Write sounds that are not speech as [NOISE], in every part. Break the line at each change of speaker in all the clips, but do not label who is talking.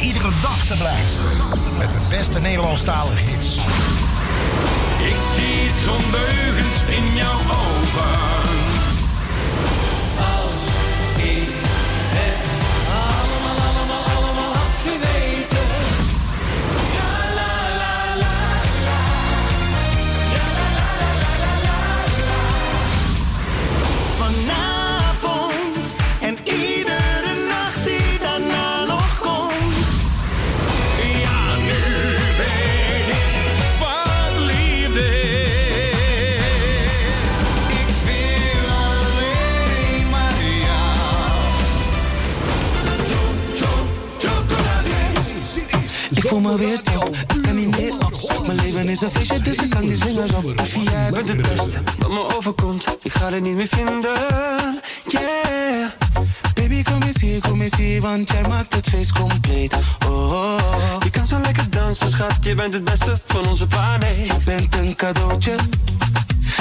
iedere dag te beluisteren. Met de beste Nederlandstalige hits.
Ik zie iets ondeugends in jouw ogen.
Me weer ik kan niet meer op. Mijn leven is een feestje, dus ik kan die zwingers op.
Jij bent het beste wat me overkomt. Ik ga het niet meer vinden. Yeah.
Baby, kom eens hier, kom eens hier, want jij maakt het feest compleet. Oh, oh, oh.
Je kan zo lekker dansen, schat. Je bent het beste van onze planeet.
Je bent een cadeautje.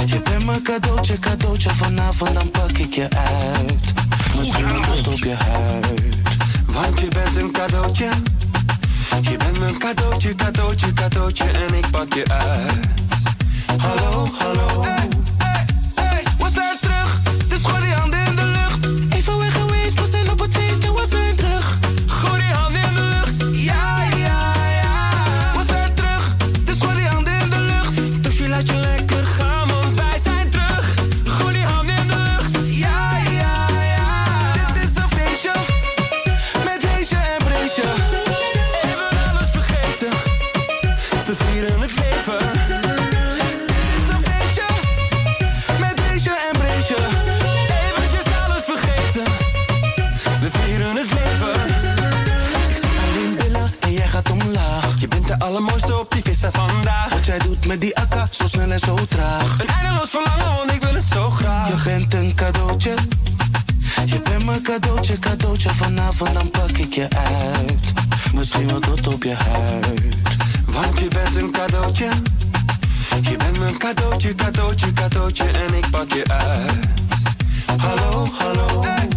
Je bent mijn cadeautje, cadeautje. Vanavond dan pak ik je uit. Misschien een tot op je huid.
Want je bent een cadeautje. Je bent mijn cadeautje, cadeautje, cadeautje. En ik pak je uit.
Hallo, hallo.
Vandaag.
Wat jij doet met die akka, zo snel en zo traag.
Een eindeloos verlangen, want ik wil het zo graag.
Je bent een cadeautje. Je bent mijn cadeautje, cadeautje. Vanavond dan pak ik je uit. Misschien wel tot op je huid.
Want je bent een cadeautje. Je bent mijn cadeautje, cadeautje, cadeautje. En ik pak je uit.
Hallo, hallo. Hey,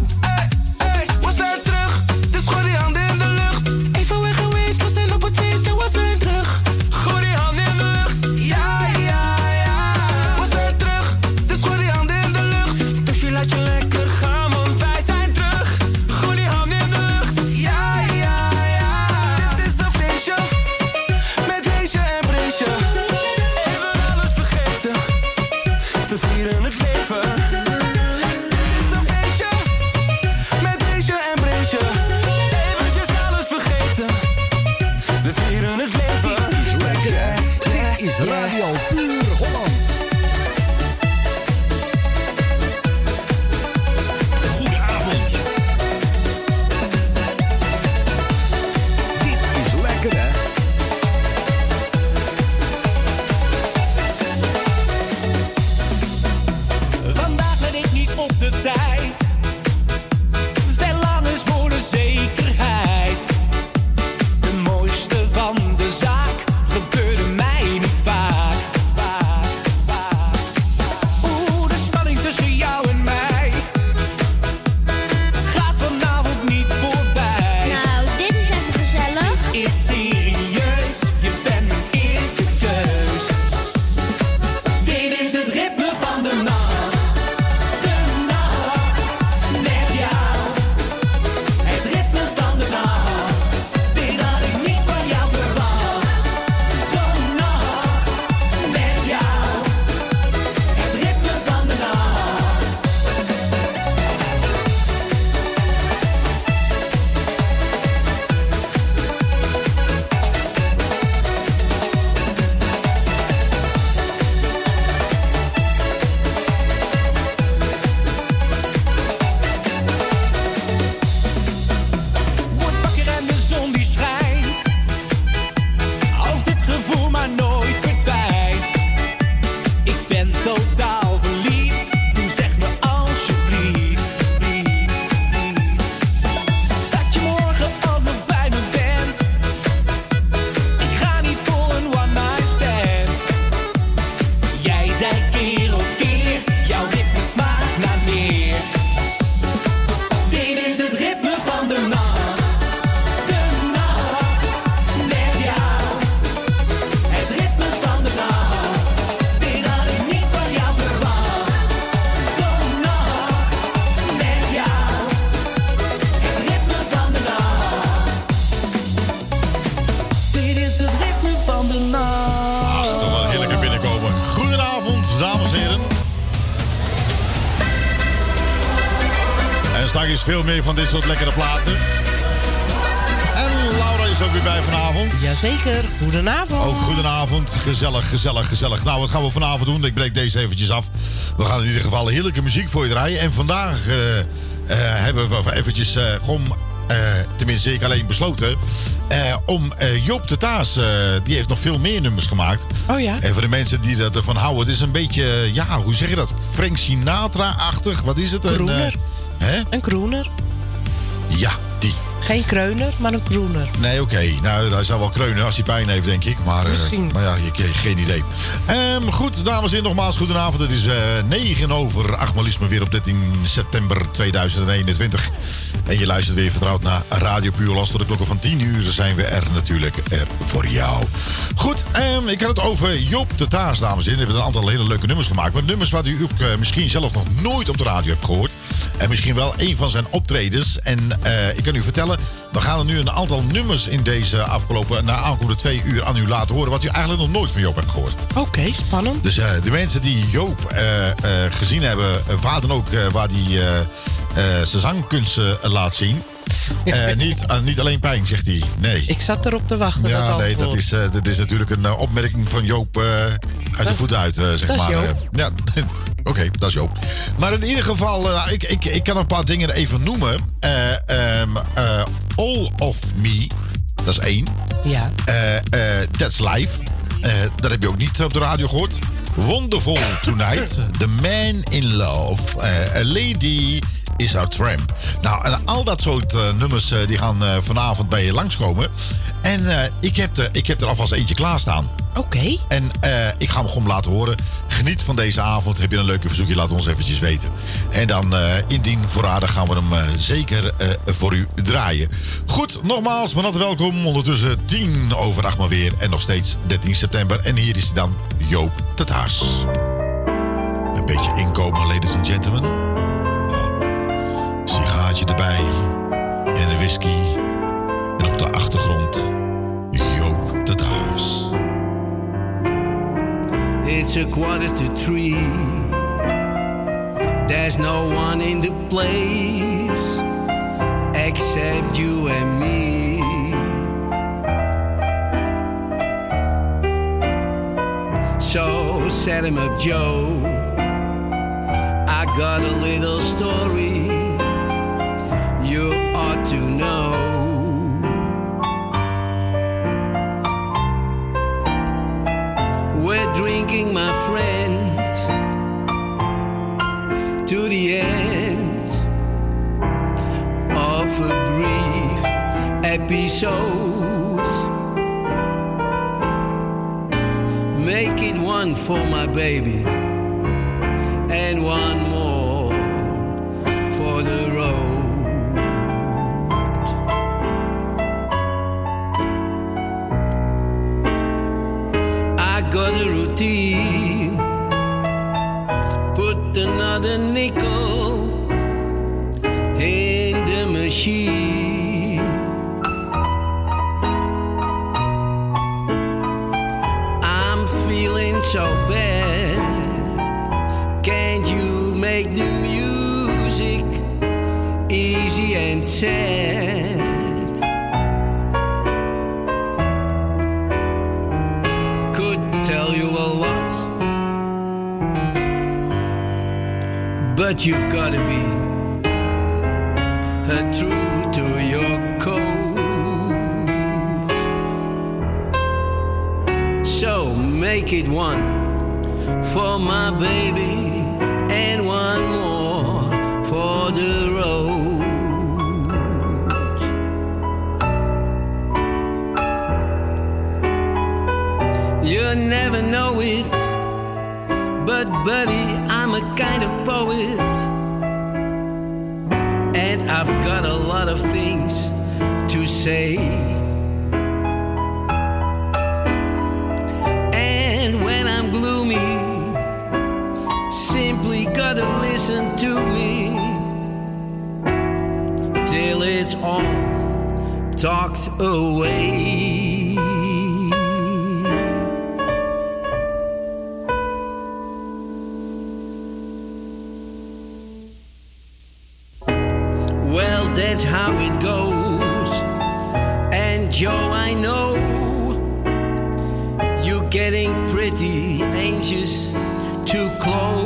meer van dit soort lekkere platen. En Laura is ook weer bij vanavond.
Jazeker, goedenavond.
Ook goedenavond. Gezellig, gezellig, gezellig. Nou, wat gaan we vanavond doen? Ik breek deze eventjes af. We gaan in ieder geval heerlijke muziek voor je draaien. En vandaag eh, eh, hebben we eventjes eh, gewoon... eh, tenminste, ik alleen besloten. eh, om eh, Joop de Taas, eh, die heeft nog veel meer nummers gemaakt.
Oh ja?
En voor de mensen die dat ervan houden, het is een beetje, ja, hoe zeg je dat? Frank Sinatra-achtig. Wat is het? Een,
Kroener.
eh, hè?
Een kroener. Geen kreuner, maar een kroener.
Nee, oké. Nou, hij zou wel kreunen als hij pijn heeft, denk ik. Maar, eh,
Misschien.
maar ja, je, geen idee. Ehm, goed, dames en heren, nogmaals, goedenavond. Het is eh 9 over 8 maar weer op 13 september 2021. En je luistert weer vertrouwd naar Radio Puurlas. Tot de klokken van 10 uur zijn we er natuurlijk er voor jou. Goed, ehm, ik had het over Joop de Taas, dames en heren. We hebben een aantal hele leuke nummers gemaakt. Maar nummers wat u ook eh, misschien zelf nog nooit op de radio hebt gehoord. En misschien wel een van zijn optredens. En eh, ik kan u vertellen, we gaan er nu een aantal nummers in deze afgelopen, na aankomende twee uur aan u laten horen. Wat u eigenlijk nog nooit van Joop hebt gehoord.
Oké, spannend.
Dus eh, de mensen die Joop eh, gezien hebben, uh, waar dan ook, waar hij eh, zijn zangkunsten laat zien. [LAUGHS] Niet, niet alleen pijn, zegt hij. Nee.
Ik zat erop te wachten.
Ja,
dat
nee, dat is, eh, dat is natuurlijk een opmerking van Joop uit de voet uit, zeg
dat is
maar.
Joop.
Ja, [LAUGHS] oké, dat is Joop. Maar in ieder geval, eh, ik, ik, ik kan een paar dingen even noemen. Eh, ehm, eh, All of Me, dat is één.
Ja.
That's Life, dat heb je ook niet op de radio gehoord. Wonderful Tonight, The Man in Love, A Lady is Our Tramp. Nou, en al dat soort eh, nummers eh, die gaan eh, vanavond bij je langskomen. En ik, heb er, ik heb er alvast eentje klaarstaan.
Oké.
En ik ga hem gewoon laten horen. Geniet van deze avond. Heb je een leuke verzoekje, laat ons eventjes weten. En dan indien voorradig gaan we hem zeker voor u draaien. Goed, nogmaals, van harte welkom. Ondertussen 10 over 8 maar weer. En nog steeds 13 september. En hier is dan, Joop Tataars. Een beetje inkomen, ladies and gentlemen. Whisky. En op de achtergrond, Joop Tataars.
It's a quarter to three. There's no one in the place except you and me. So set him up, Joe. I got a little story you to know. We're drinking, my friend, to the end of a brief episode. Make it one for my baby, and one more for the road. Got a routine. Put another But you've gotta be true to your code. So make it one for my baby and one more for the road. You never know it, but buddy, I'm a kind of poet. And I've got a lot of things to say. And when I'm gloomy, simply gotta listen to me till it's all talked away. Well, that's how it goes. And Joe, I know you're getting pretty anxious to close.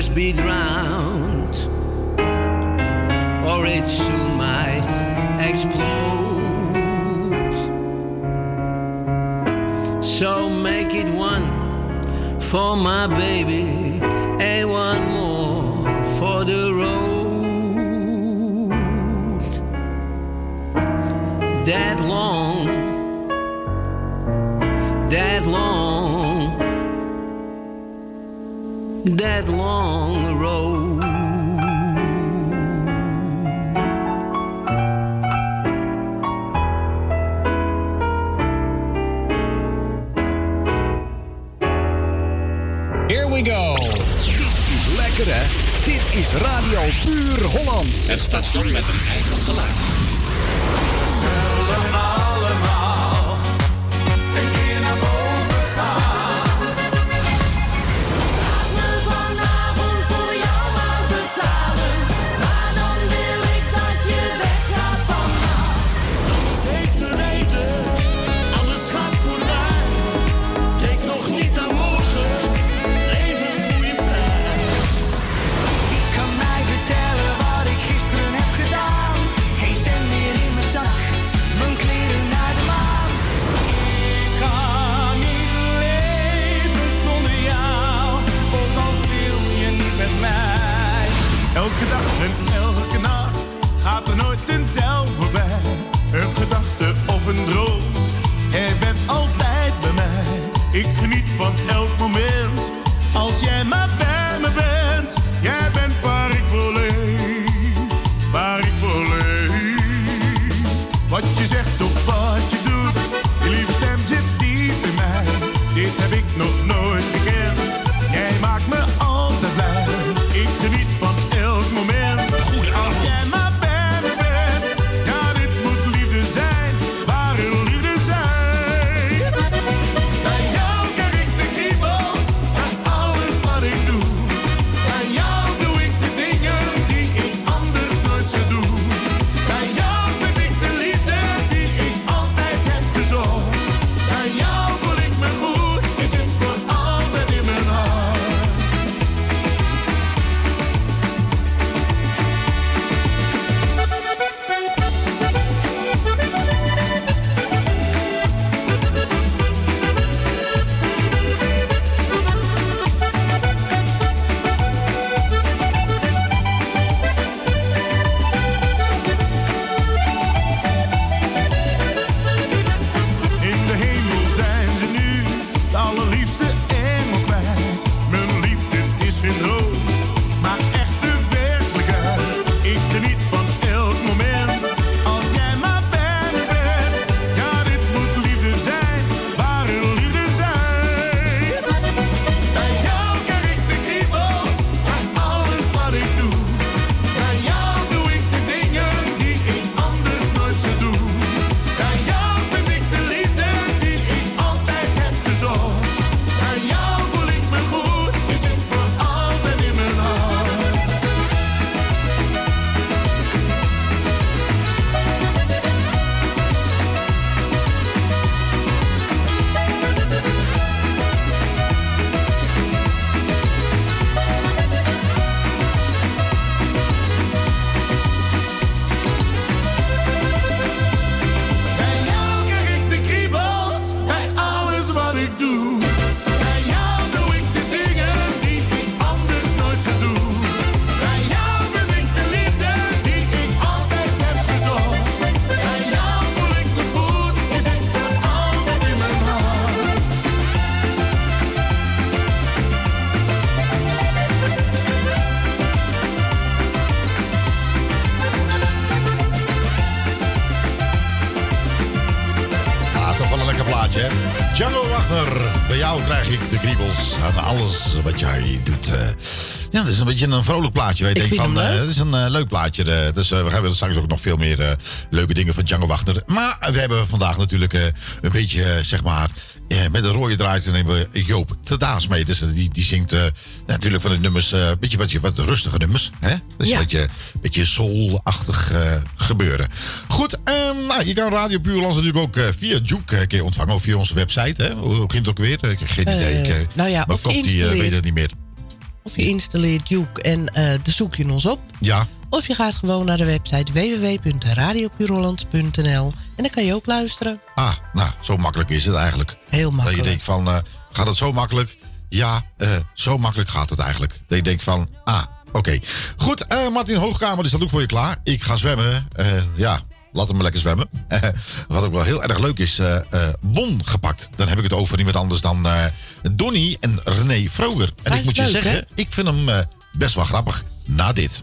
first be drowned, or it soon might explode. So make it one for my baby. that long road.
Here we go. Dit lekker hè? Dit is Radio Puur Holland.
Het station met een eigen
my kriebels aan alles wat jij
doet. Eh.
ja, het is een beetje een vrolijk plaatje. Weet
ik denk
van,
het
eh, is een eh, leuk plaatje. dus we hebben straks ook nog veel meer leuke dingen van Django Wagner. Maar we hebben vandaag natuurlijk een beetje, zeg maar, met een rode draai nemen we Joop Tedaas mee. Dus eh, die, die zingt eh, natuurlijk van de nummers, een beetje, beetje wat rustige nummers. Hè? Dus
Ja.
een beetje, beetje soul-achtig eh, gebeuren. Goed, ehm, nou, je kan Radio Puurlands natuurlijk ook eh, via Juke eh, keer ontvangen. Of via onze website. Hè? Hoe, ging het ook weer? Ik heb geen
Eh,
idee. Ik, eh,
nou ja,
mijn
of
die, eh, weet het niet meer.
Of je installeert Juke en eh dan zoek je ons op.
Ja,
Of je gaat gewoon naar de website www.radiopuurholland.nl en dan kan je ook luisteren.
Ah, nou, zo makkelijk is het eigenlijk.
Heel
Dat
makkelijk.
je denkt van, eh, gaat het zo makkelijk? Ja, eh, zo makkelijk gaat het eigenlijk. Dat je denkt van, ah, oké. Goed, eh, Martin Hoogkamer, die staat ook voor je klaar. Ik ga zwemmen. Ja, laat hem maar lekker zwemmen. [LAUGHS] Wat ook wel heel erg leuk is, Bon gepakt. Dan heb ik het over niemand anders dan Donny en René Vroger. En ik
is
moet je zeggen,
hè?
ik vind hem best wel grappig na dit.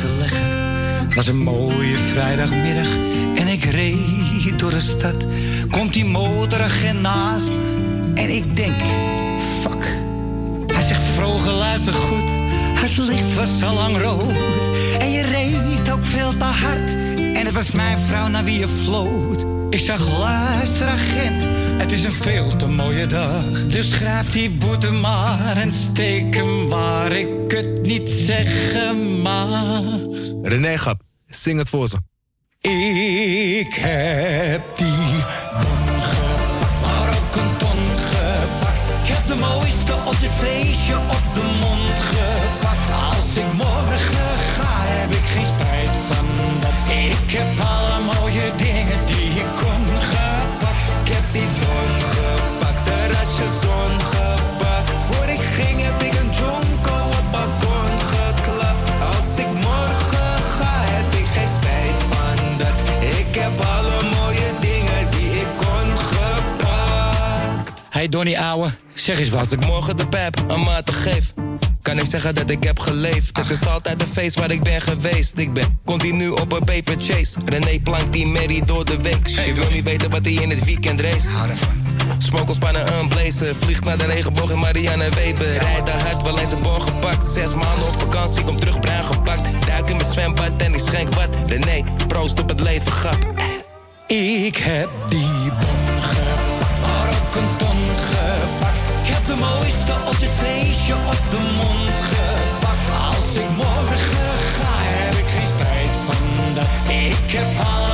Te leggen. Het was een mooie vrijdagmiddag en ik reed door de stad. Komt die motoragent naast me en ik denk, fuck. Hij zegt, vroeger luister goed, het licht was al lang rood. En je reed ook veel te hard. En het was mijn vrouw naar wie je floot. Ik zag, luister agent, het is een veel te mooie dag. Dus schrijf die boete maar en steek hem waar ik het niet zeggen mag.
René Gap, zing het voor ze.
Ik heb die Hey Donnie ouwe, zeg eens wat.
Als ik morgen de pep een maat geef, kan ik zeggen dat ik heb geleefd. Het is altijd een feest waar ik ben geweest. Ik ben continu op een paper chase. René plankt die Mary door de week. Je wil niet weten wat hij in het weekend race. Smokelspannen een blazer. Vliegt naar de regenboog in Marianne Weber. Rijdt daar hard, wel eens een bon gepakt. Zes maanden op vakantie, kom terug bruin gepakt. Duik in mijn zwembad en ik schenk wat. René, proost op het leven, grap.
Ik heb die bon de mooiste op dit feestje op de mond gepakt. Als ik morgen ga, heb ik geen spijt van dat. Ik heb alle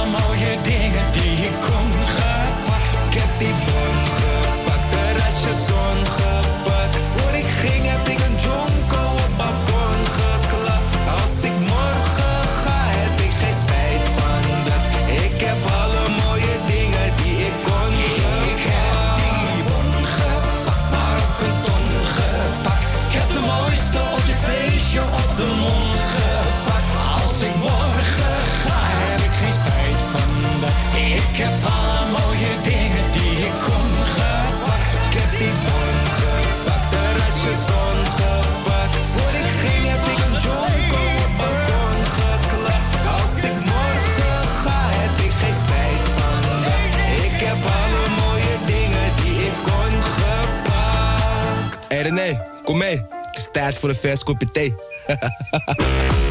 kom mee. Het is tijd voor een vers kopje thee. [LAUGHS]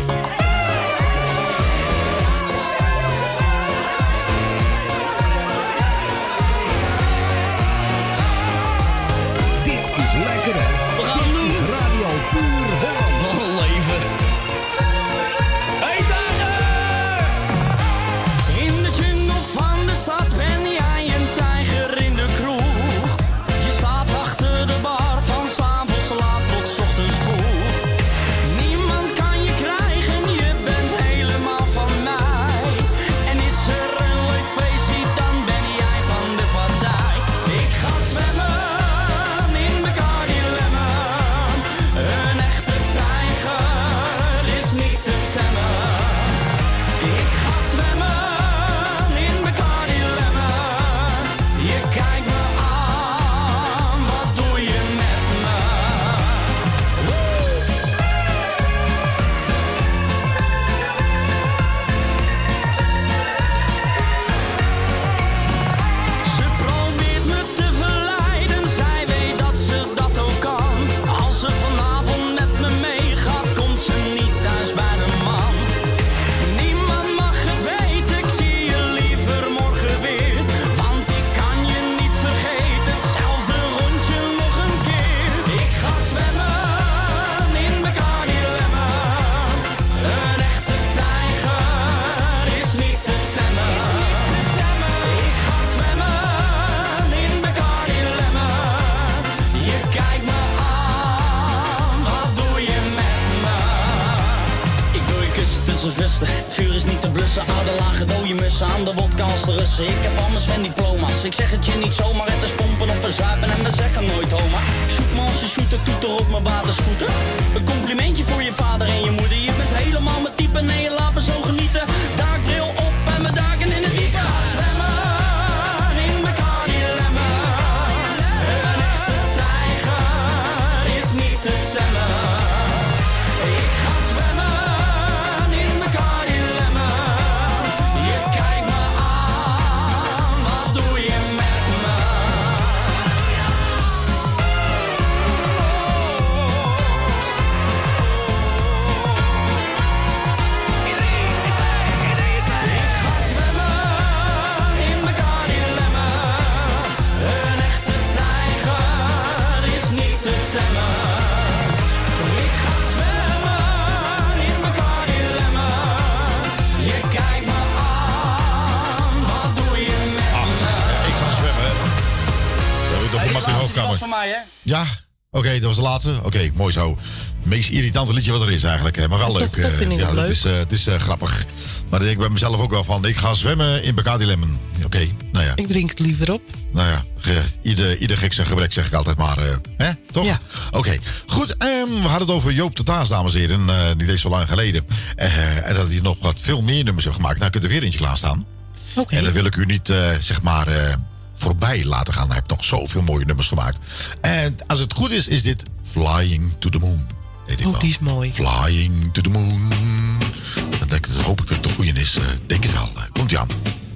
oké, dat was de laatste. Oké, mooi zo. meest irritante liedje wat er is eigenlijk. Maar wel [LAUGHS] leuk.
vind ik
ja,
het leuk.
is, eh, het is eh, grappig. Maar dan denk ik bij mezelf ook wel van... Ik ga zwemmen in Bacardi Lemon. Oké, nou ja.
Ik drink het liever op.
Nou ja, ieder, ieder gek zijn gebrek zeg ik altijd maar. eh, hè? Toch?
Ja.
Oké, goed. ehm, we hadden het over Joop de Taas, dames en heren. eh niet eens zo lang geleden. Eh, en dat hij nog wat veel meer nummers heeft gemaakt. Nou, kunt er weer eentje klaarstaan.
Oké.
En dat wil ik u niet, eh, zeg maar, eh, voorbij laten gaan. Hij heeft nog zoveel mooie nummers gemaakt. En als het goed is, is dit Flying to the Moon. Weet ik
Oh,
wel.
die is mooi.
Flying to the Moon. Dan denk ik, dan hoop ik dat het de goeie is. Eh, denk het wel. Eh, Komt ie aan.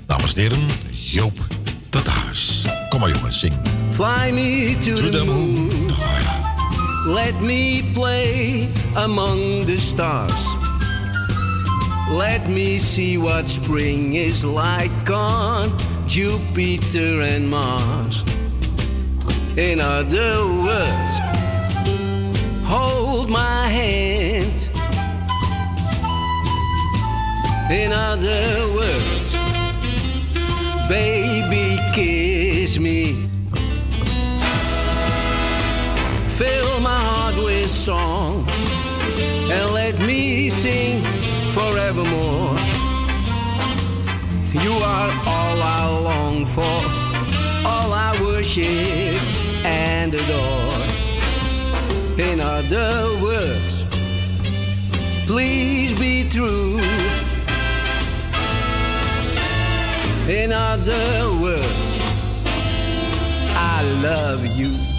Dames en heren, Joop de Taas. Kom maar jongens, zing.
Fly me to,
To
the,
the
moon.
moon. Oh, ja.
Let me play among the stars. Let me see what spring is like on Jupiter and Mars. In other words, hold my hand. In other words, baby, kiss me. Fill my heart with song and let me sing forevermore. You are I long for, all I worship and adore. In other words, please be true. In other words, I love you.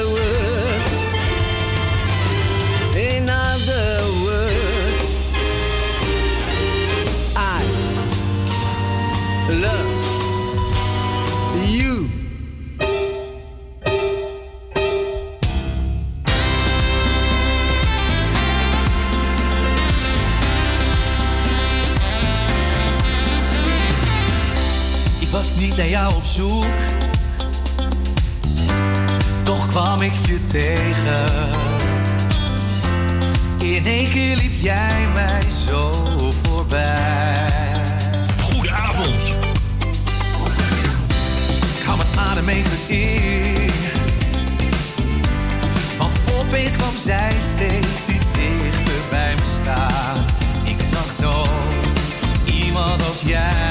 naar jou op zoek, toch kwam ik je tegen. In één keer liep jij mij zo voorbij.
Goedenavond.
Ik hou mijn adem even in. Want opeens kwam zij steeds iets dichter bij me staan. Ik zag nooit iemand als jij.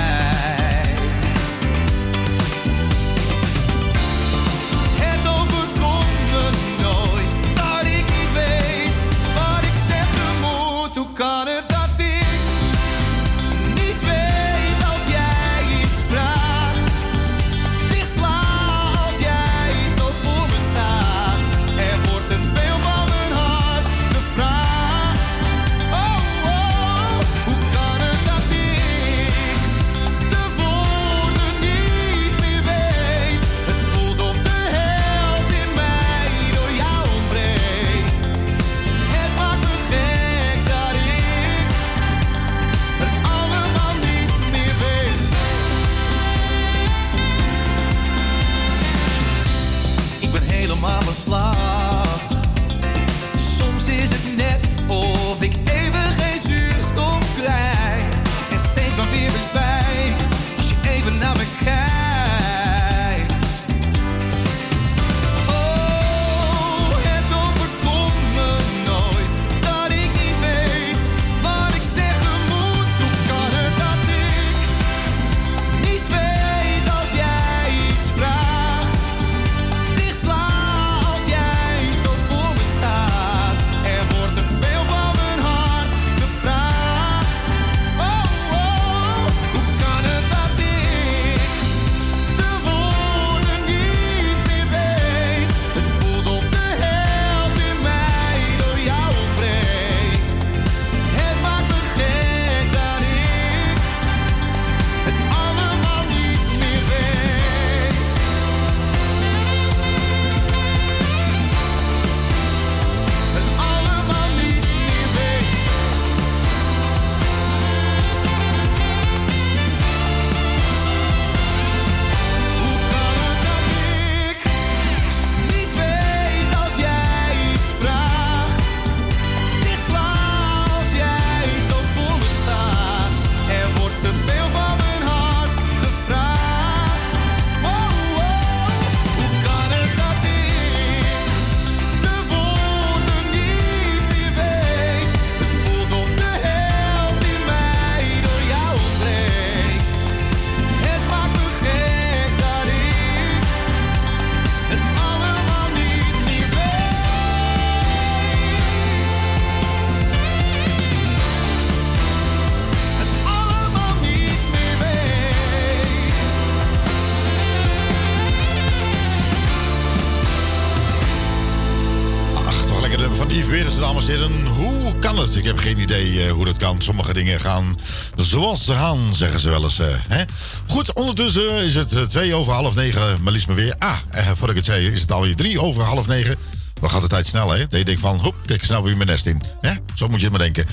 Eh, hoe dat kan. Sommige dingen gaan zoals ze gaan, zeggen ze wel eens. eh, hè? Goed, ondertussen is het eh, twee over half negen, maar liefst maar weer. Ah, voordat ik het zei, is het alweer drie over half negen. Dan gaat de tijd snel, hè? Dat je denkt van, hop, kijk, snel weer mijn nest in. Hè? Zo moet je het maar denken.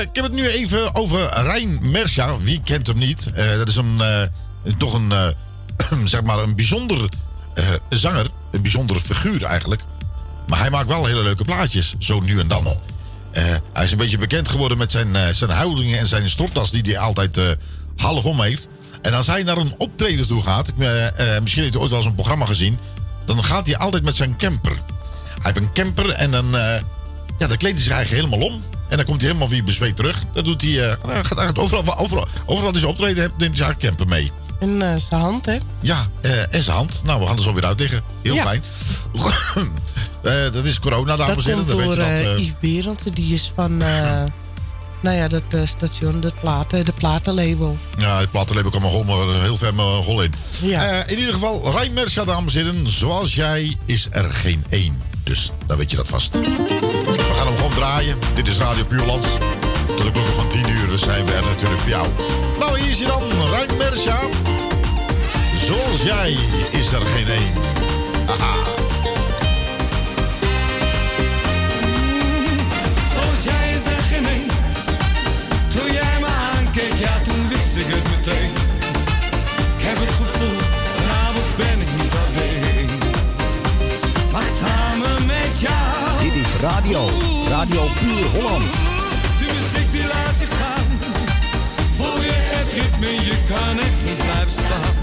Ik heb het nu even over Rijn Mersja. Wie kent hem niet? Dat is een, toch een, [CLEARS THROAT] zeg maar, een bijzonder zanger. Een bijzondere figuur eigenlijk. Maar hij maakt wel hele leuke plaatjes, zo nu en dan. Eh, hij is een beetje bekend geworden met zijn, eh, zijn houdingen en zijn stropdas die hij altijd eh, half om heeft. En als hij naar een optreden toe gaat, ik, eh, eh, misschien heeft hij ooit wel eens een programma gezien, dan gaat hij altijd met zijn camper. Hij heeft een camper en dan, eh, ja, dan kleedt hij zich eigenlijk helemaal om. En dan komt hij helemaal weer bezweet terug. Dat doet hij, eh, hij gaat eigenlijk overal, overal, overal die ze optreden heeft, neemt hij zijn camper mee.
En eh, zijn hand, hè?
Ja, eh, en zijn hand. Nou, we gaan er zo weer uit liggen. Heel
Ja.
fijn. [LAUGHS] Eh, dat is corona, dames
dat
en heren.
komt
Dan weet
door
je dat,
Yves Berend. Die is van, nou ja, dat station, dat platen, de platenlabel.
Ja, het platenlabel kan maar heel ver mijn hol in.
Ja.
In ieder geval, Rijn Mersja, dames en heren. Zoals jij is er geen één. Dus dan weet je dat vast. We gaan hem gewoon draaien. Dit is Radio Puurlands. Tot de klokken van 10 uur dus zijn we er natuurlijk voor jou. Nou, hier is hij dan, Rijn. Zoals jij is er geen één. Haha.
Radio. Radio Puur Holland.
De muziek die laat je gaan. Voel je het ritme, je kan echt niet blijven staan.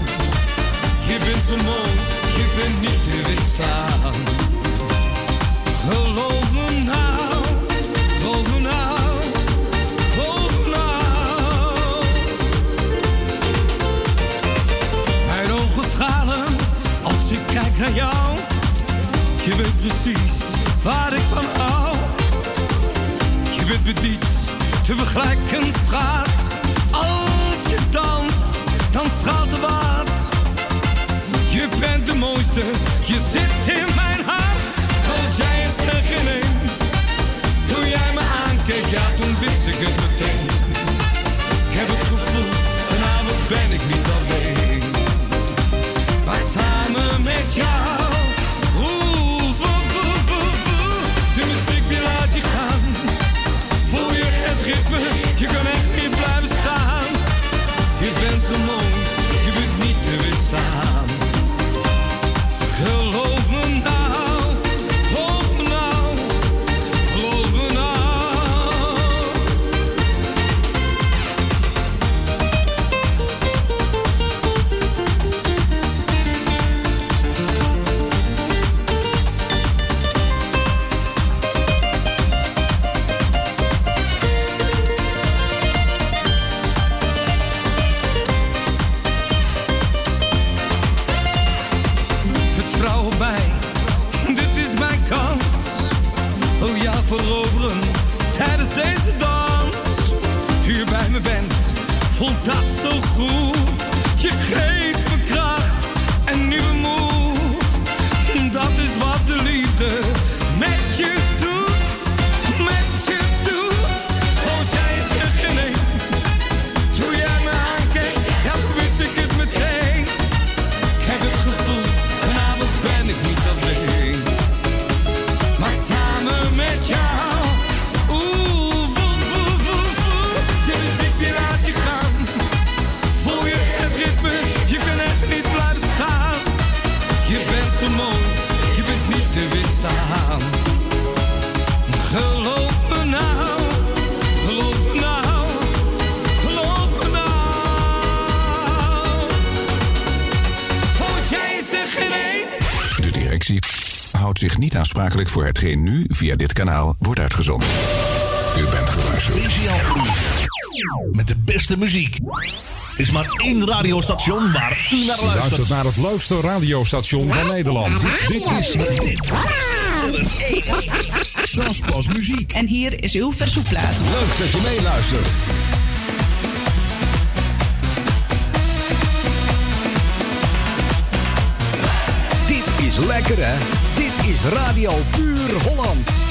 Je bent zo mooi, je bent niet te weerstaan. Geloof me nou, geloof me nou, nou. Mijn ogen stralen als ik kijk naar jou. Je weet precies waar ik van hou. Je bent met te vergelijken, schat. Als je danst, dan straalt de wat. Je bent de mooiste, je zit in mijn hart. Zoals jij is er geen een. Toen jij me aankeek, ja toen wist ik het meteen. Ik heb het gevoel, vanavond ben ik niet alleen.
Aansprakelijk voor hetgeen nu via dit kanaal wordt uitgezonden. U bent gewaarschuwd.
Met de beste muziek. Is maar één radiostation waar u naar
luistert
luistert.
naar het leukste radiostation van Nederland. Dit is
Dit. Dat is pas muziek.
En hier is uw verzoekplaat.
Leuk dat je meeluistert. Dit is lekker hè. Is Radio Puur Holland.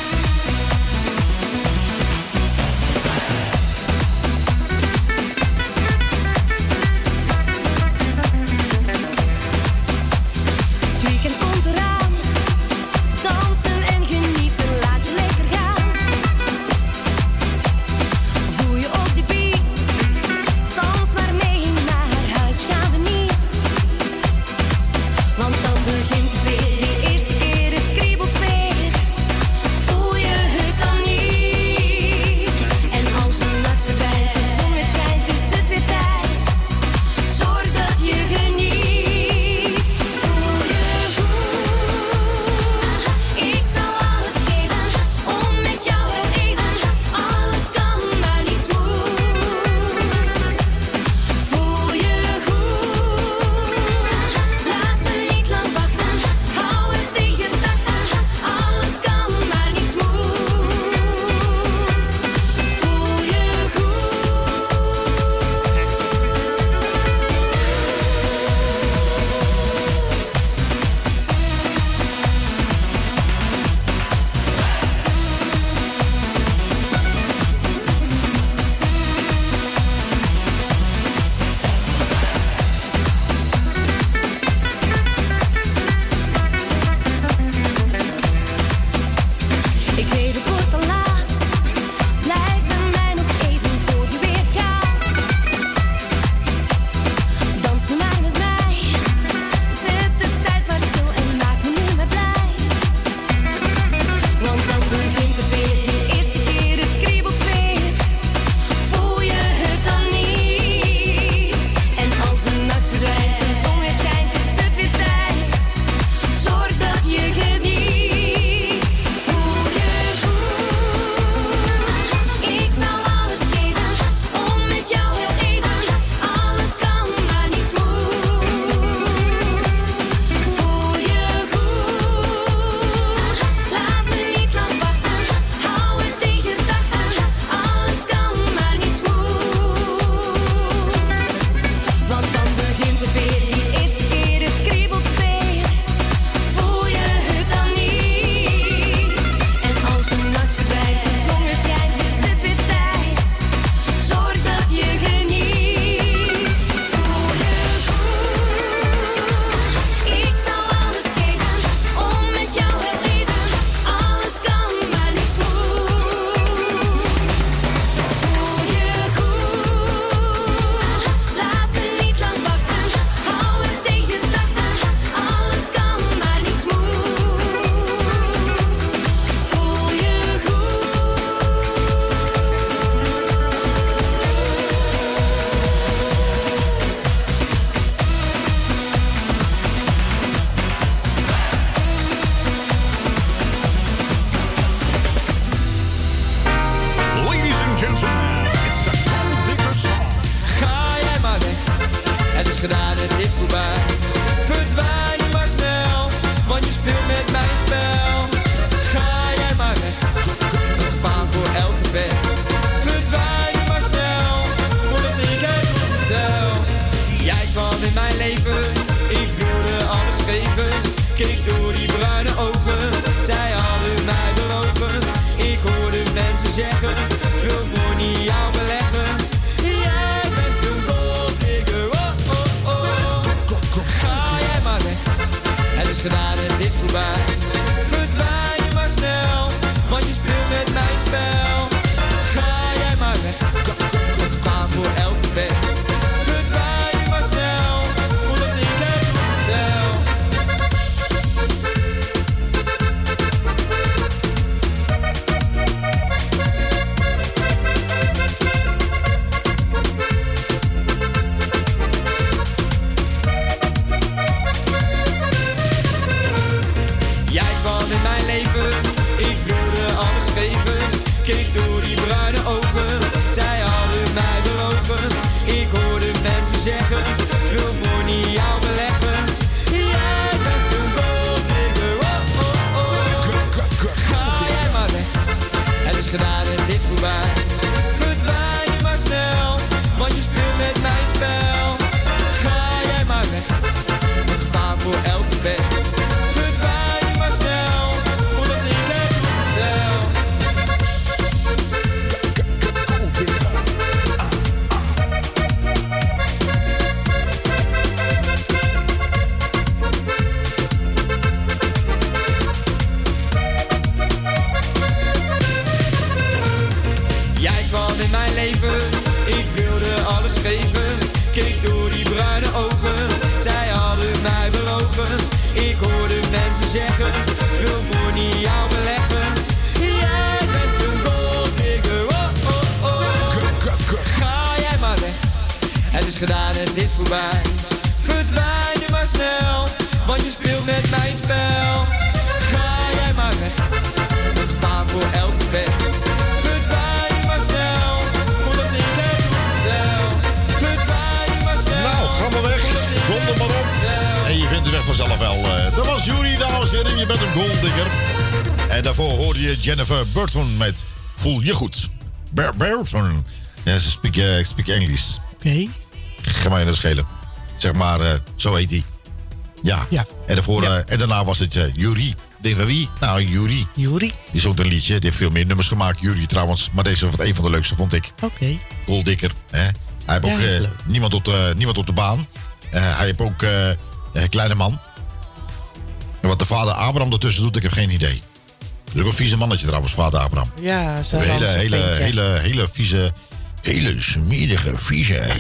Ze speak, eh, speak English.
Oké.
Ga mij dat schelen. Zeg maar, eh, zo heet hij. Ja.
Ja.
En, daarvoor, eh, en daarna was het Jury. Denk van wie? Nou, Jury.
Jury.
Die is ook een liedje. Die heeft veel meer nummers gemaakt. Jury trouwens. Maar deze was een van de leukste, vond ik.
Oké.
Golddikker. Hè? Hij heeft
Ja,
ook niemand, op de, niemand op de baan. Hij heeft ook Kleine Man. En wat de vader Abraham ertussen doet, ik heb geen idee. Dat is ook een vieze mannetje trouwens, vader Abraham.
Ja, zo
Een hele, hele, hele, hele vieze, hele smerige, vieze, eh,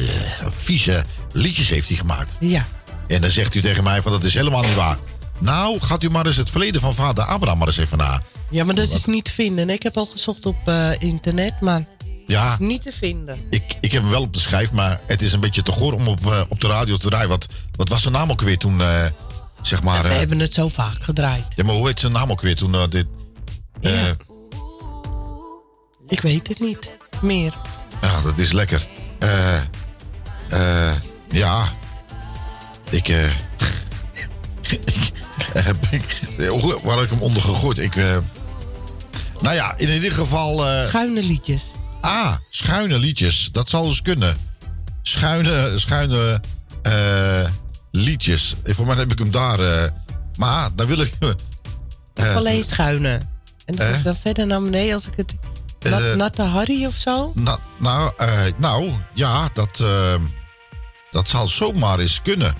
vieze liedjes heeft hij gemaakt.
Ja.
En dan zegt u tegen mij van dat is helemaal niet waar. Nou, gaat u maar eens het verleden van vader Abraham maar eens even na.
Ja, maar dat is niet te vinden. Ik heb al gezocht op eh, internet, maar
Ja,
is niet te vinden.
ik, ik heb hem wel op de schijf, maar het is een beetje te goor om op, eh, op de radio te draaien. Wat, wat was zijn naam ook weer toen, zeg maar...
We hebben het zo vaak gedraaid.
ja, maar hoe heet zijn naam ook weer toen dit... eh,
Ik weet het niet meer.
Ja, dat is lekker. Eh, eh, ja. Ik, eh. ik, [LAUGHS] heb ik, waar had ik hem onder gegooid? Ik, nou ja, in ieder geval.
Schuine liedjes.
ah, schuine liedjes. Dat zal dus kunnen. Schuine, schuine liedjes. Voor mij heb ik hem daar. maar daar wil ik. [LAUGHS]
Alleen schuine. En dan is dan verder naar beneden als ik het... Nat,
Eh,
natte Harry of zo?
Nou, nou, eh, nou ja, dat, eh, dat zal zomaar eens kunnen.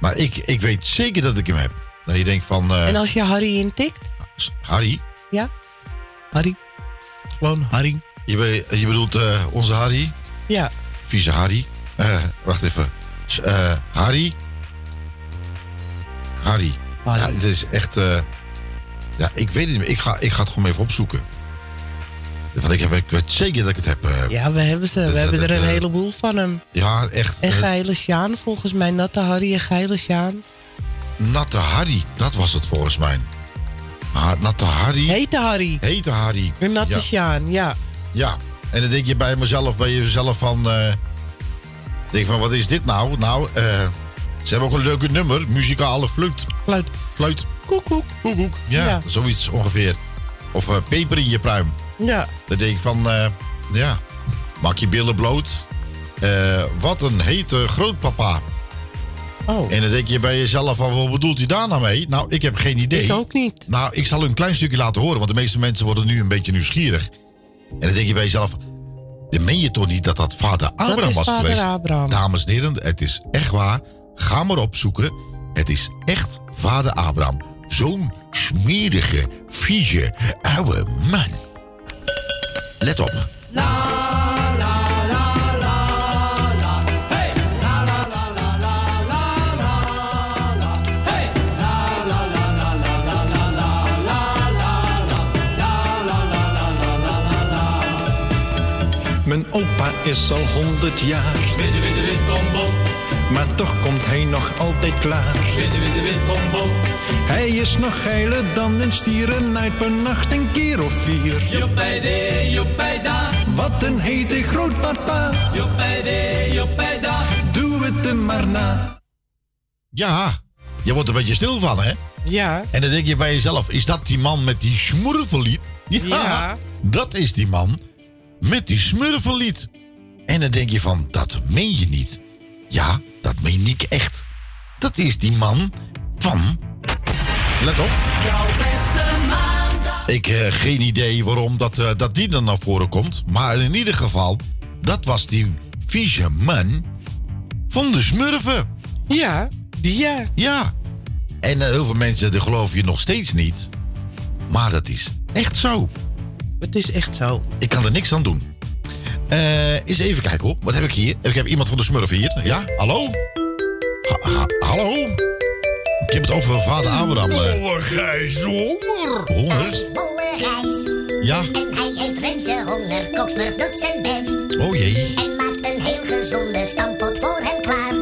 Maar ik, ik weet zeker dat ik hem heb. Dat je denkt van... eh,
En als je Harry intikt?
Harry?
Ja? Harry. Gewoon Harry.
Je, be- je bedoelt eh, onze Harry?
Ja.
Vieze Harry? Eh, wacht even. Eh, Harry? Harry. Ja, dit is echt... eh, ja, ik weet het niet meer. Ik ga, ik ga het gewoon even opzoeken. Want ik, heb, ik weet zeker dat ik het heb. eh.
Ja, we hebben ze.
Dat-
We hebben
dat-
er een heleboel van hem.
Ja, echt.
En
eh,
Geile Sjaan, volgens mij. Natte Harry en Geile Sjaan.
Natte Harry, dat was het volgens mij. Ah, Natte Harry.
Hete Harry.
Hete Harry.
En Natte
ja.
Sjaan, ja.
ja, en dan denk je bij mezelf, bij jezelf van... eh, denk van, wat is dit nou? Nou, ze hebben ook een leuke nummer. Muzikale fluit.
Fluit.
Fluit. Koekoek. Koekoek. Ja,
Ja.
zoiets ongeveer. Of peper in je pruim.
Ja.
Dan denk ik van, eh, ja, maak je billen bloot. Eh, wat een hete grootpapa.
Oh.
En dan denk je bij jezelf van, wat bedoelt hij daar nou mee? Nou, ik heb geen idee.
Ik ook niet.
Nou, ik zal u een klein stukje laten horen, want de meeste mensen worden nu een beetje nieuwsgierig. En dan denk je bij jezelf, dan meen je toch niet dat dat vader Abraham
is
was
vader
geweest?
Abraham.
Dames en heren, het is echt waar. Ga maar opzoeken. Het is echt vader Abraham. Zo'n smerige, vieze, oude man. Let op.
Mijn opa is al honderd jaar.
Witte, witte, wit, bom, bom.
Maar toch komt hij nog altijd klaar.
Witte, witte, wit, bom, bom.
Hij is nog geiler dan een stier en uit per nacht een keer of vier.
Joepij de, joepij da.
Wat een hete grootpapa.
Joepij de, joepij da.
Doe het hem maar na.
Ja, je wordt er een beetje stil van, hè?
Ja.
En dan denk je bij jezelf, is dat die man met die smurfenlied? Ja,
Ja.
dat is die man met die smurfenlied. En dan denk je van, dat meen je niet. Ja, dat meen ik echt. Dat is die man van... Let op. Ik heb geen idee waarom dat, eh, dat die dan naar voren komt. Maar in ieder geval, dat was die vieze man van de smurfen.
Ja, die ja.
Ja. En eh, heel veel mensen die geloven je nog steeds niet. Maar dat is echt zo.
Het is echt zo.
Ik kan er niks aan doen. Eh eens even kijken hoor. Wat heb ik hier? Ik heb iemand van de smurfen hier. Ja? Hallo? Ha- ha- hallo? Ik heb het over vader Abraham. eh.
Gijs honger.
Honger?
is bolle Gijs.
Ja.
En hij heeft reuze honger. Koksmurf doet zijn best.
Oh jee.
En maakt een heel gezonde stampot voor hem klaar.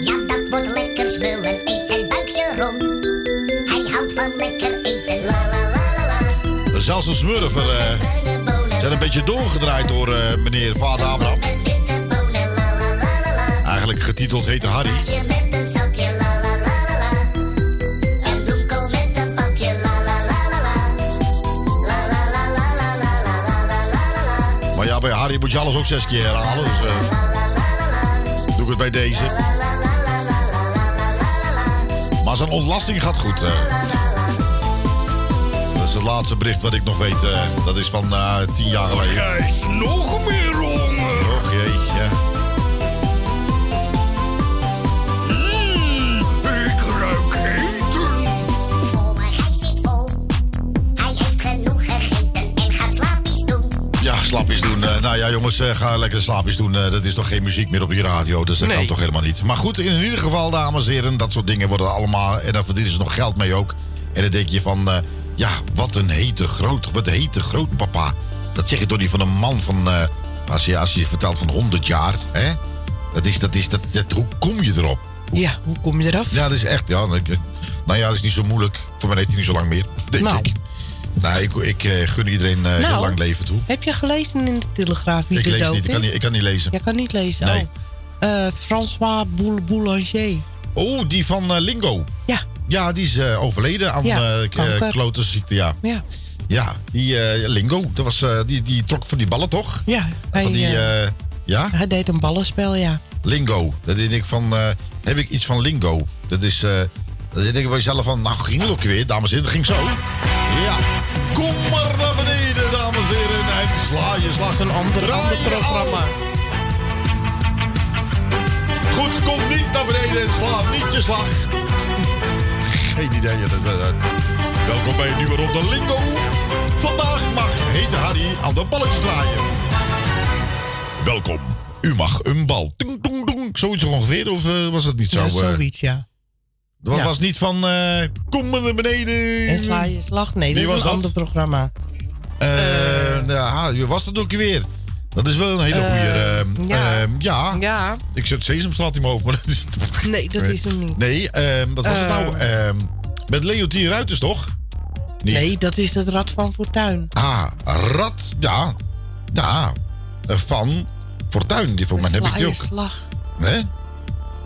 Ja, dat wordt lekker smullen. Eet zijn buikje rond. Hij houdt van lekker eten. La la la la la.
Zelfs de smurfer eh, zijn een beetje doorgedraaid door eh, meneer Vader Abraham. Eigenlijk getiteld heette Harry. Maar ja, bij Harry moet je alles ook zes keer herhalen. Dus eh, doe ik het bij deze. Maar zijn ontlasting gaat goed. Eh. Dat is het laatste bericht wat ik nog weet. eh, dat is van eh, tien jaar geleden.
Gijs, nog meer honger.
Och jeetje.
Mm, ik ruik eten.
Oma Gijs zit vol. Hij heeft genoeg gegeten en gaat slaapjes doen.
Ja, slapjes doen. Eh, nou ja, jongens, eh, ga lekker slapjes doen. Eh, dat is toch geen muziek meer op je radio, dus dat
Nee.
kan toch helemaal niet. Maar goed, in ieder geval, dames en heren, dat soort dingen worden allemaal... En daar verdienen ze nog geld mee ook. En dan denk je van, eh, ja, wat een hete groot, wat een hete grootpapa. Dat zeg je toch niet van een man van, eh, als, je, als je vertelt van 100 jaar, hè? Dat is, dat is, dat, dat, hoe kom je erop?
Ja, hoe kom je eraf?
Ja, dat is echt, ja, ik- nou ja, dat is niet zo moeilijk. Voor mij heeft hij niet zo lang meer, denk
Nou.
ik. Nou, ik, ik eh, gun iedereen eh, heel
Nou.
lang leven toe.
Heb je gelezen in de Telegraaf wie
Ik
de
lees
dood
niet, ik kan niet, ik kan niet lezen.
Jij kan niet lezen.
Nee.
Oh. François Boul- Boulanger.
Oh, die van Lingo.
Ja.
Ja, die is eh, overleden aan
Ja,
eh, eh, klotenziekte, ja.
Ja.
Ja, die eh, Lingo, dat was, eh, die, die trok van die ballen, toch?
Ja, hij,
van die, ja?
hij deed een ballenspel, ja.
Lingo. Dat denk ik van, eh, heb ik iets van Lingo? Dat is, eh dan denk ik bij jezelf van, nou ging het ook weer, dames en heren, dat ging zo. Ja, kom maar naar beneden, dames en heren, en sla je slag.
Een ander, ander programma.
Goed, kom niet naar beneden en sla niet je slag. Geen idee. dat- dat- dat. Welkom bij een nieuwe ronde Lingo. Vandaag mag hete Harry aan de balletjes draaien. Welkom. U mag een bal. Ting, tong, tong. Zoiets ongeveer, of eh, was dat niet zo?
Ja,
eh?
zoiets, ja.
Dat
Ja.
was niet van, eh, kom maar naar beneden.
En sla je slag? Nee,
Wie
dat
was
een
dat?
ander programma.
Eh, ja, wie was dat ook weer? Dat is wel een hele
Eh,
goede.
ja.
ja.
Ja.
Ik zet Sesamstraat in mijn hoofd, maar dat is...
Nee, dat is hem niet.
Nee, ehm, wat was het
Eh.
nou? Ehm, met Leontien Ruiters, toch? Niet?
Nee, dat is het Rad van Fortuin.
Ah, Rad, ja. Ja, eh, van Fortuin. Die, voor mij heb ik die ook.
slag.
Hè?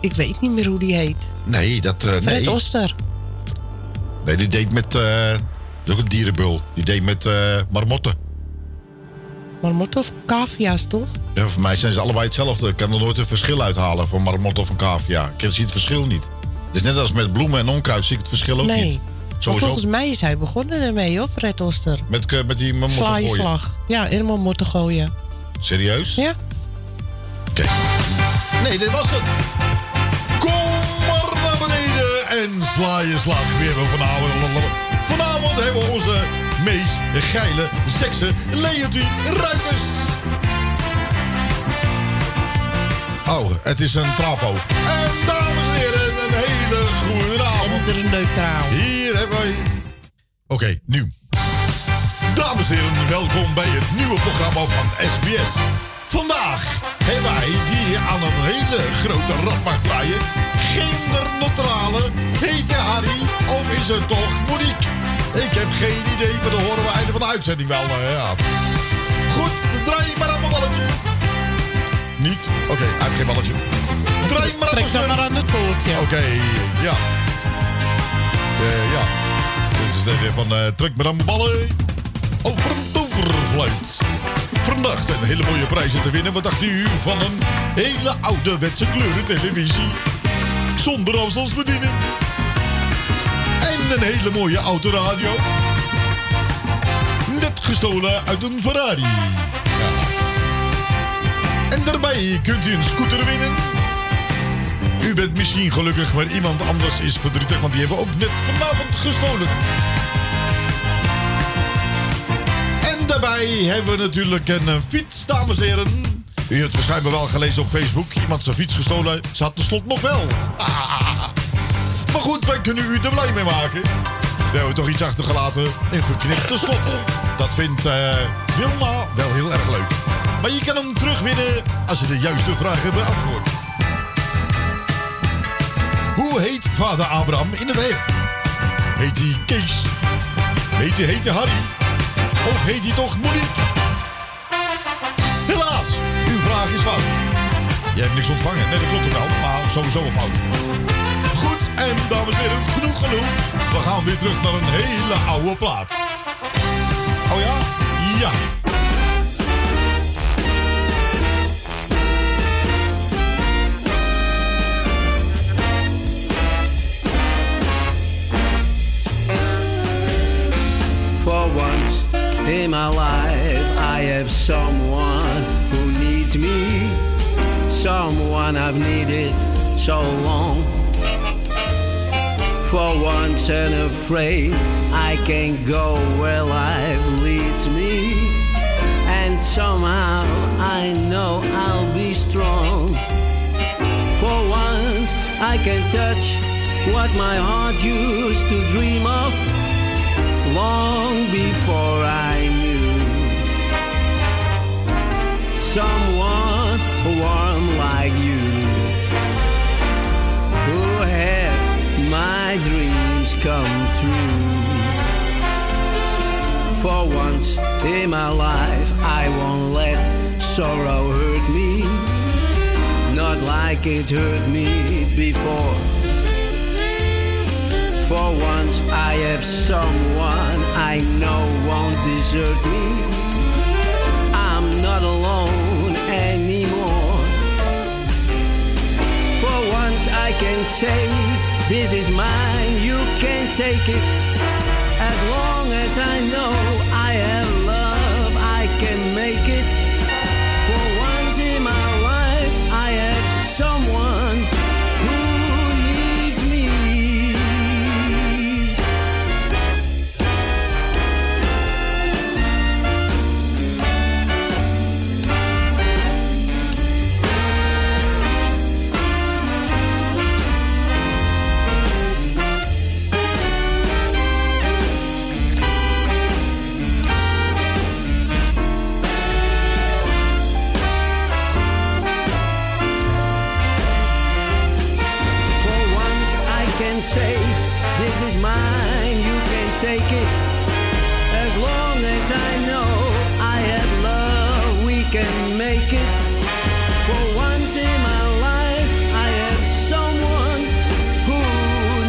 Ik weet niet meer hoe die heet.
Nee, dat... eh,
Fred
nee.
Oster.
Nee, die deed met... eh dat is ook een dierenbul. Die deed met eh marmotten.
Marmot of cavia's, toch?
Ja, voor mij zijn ze allebei hetzelfde. Ik kan er nooit een verschil uithalen van marmot of een cavia. Ik zie het verschil niet. Het is net als met bloemen en onkruid zie ik het verschil ook
nee.
niet.
Maar
Sowieso
volgens mij is hij begonnen ermee, hoor, Fred Oster.
met, met die
je
gooien.
slag. Ja, in marmotten gooien.
Serieus?
Ja.
Oké. Nee, dit was het. Kom maar naar beneden en sla je slag weer vanavond. Vanavond hebben we onze meest geile sekse Leontien Ruiters. Oh, het is een trafo. En dames en heren, een hele goede avond.
Genderneutraal.
Hier hebben wij... Oké, nu. Dames en heren, welkom bij het nieuwe programma van SBS. Vandaag hebben wij die aan een hele grote rat mag draaien. Genderneutrale, heet je Harry of is het toch Monique? Ik heb geen idee, maar dat horen we einde van de uitzending wel. eh, ja. Goed, draai maar aan mijn balletje. Niet? Oké, hij heeft geen balletje. Draai maar aan
Trek
mijn
dan maar aan het koordje.
Oké, ja. Eh, ja. Dit is net weer van eh trek maar aan mijn ballen. Over een toverfluit. Vandaag zijn hele mooie prijzen te winnen. Wat dacht u van een hele ouderwetse kleurentelevisie? Zonder afstandsbediening. En een hele mooie autoradio. Net gestolen uit een Ferrari. En daarbij kunt u een scooter winnen. U bent misschien gelukkig, maar iemand anders is verdrietig, want die hebben ook net vanavond gestolen. En daarbij hebben we natuurlijk een eh, fiets, dames en heren. U het waarschijnlijk wel gelezen op Facebook. Iemand zijn fiets gestolen. Ze had tenslotte nog wel. [LAUGHS] Maar goed, wij kunnen u er blij mee maken. We hebben toch iets achtergelaten. Een verknipte slot. Dat vindt eh, Wilma wel heel erg leuk. Maar je kan hem terugwinnen als je de juiste vragen beantwoordt. Hoe heet vader Abraham in het echt? Heet hij Kees? Heet hij, heet Harry? Of heet hij toch Monique? Helaas, uw vraag is fout. Je hebt niks ontvangen. Nee, dat klopt ook maar sowieso een fout. En dames en heren, genoeg genoeg. We gaan weer terug naar een hele oude plaat. Oh ja? Ja.
For once in my life, I have someone who needs me. Someone I've needed so long. For once and unafraid, I can go where life leads me. And somehow I know I'll be strong. For once I can touch what my heart used to dream of long before I knew someone my dreams come true. For once in my life, I won't let sorrow hurt me, not like it hurt me before. For once I have someone I know won't desert me. I'm not alone anymore. For once I can say, This is mine, you can take it. As long as I know I have love, I can make it. I know I have love, we can make it. For once in my life, I have someone who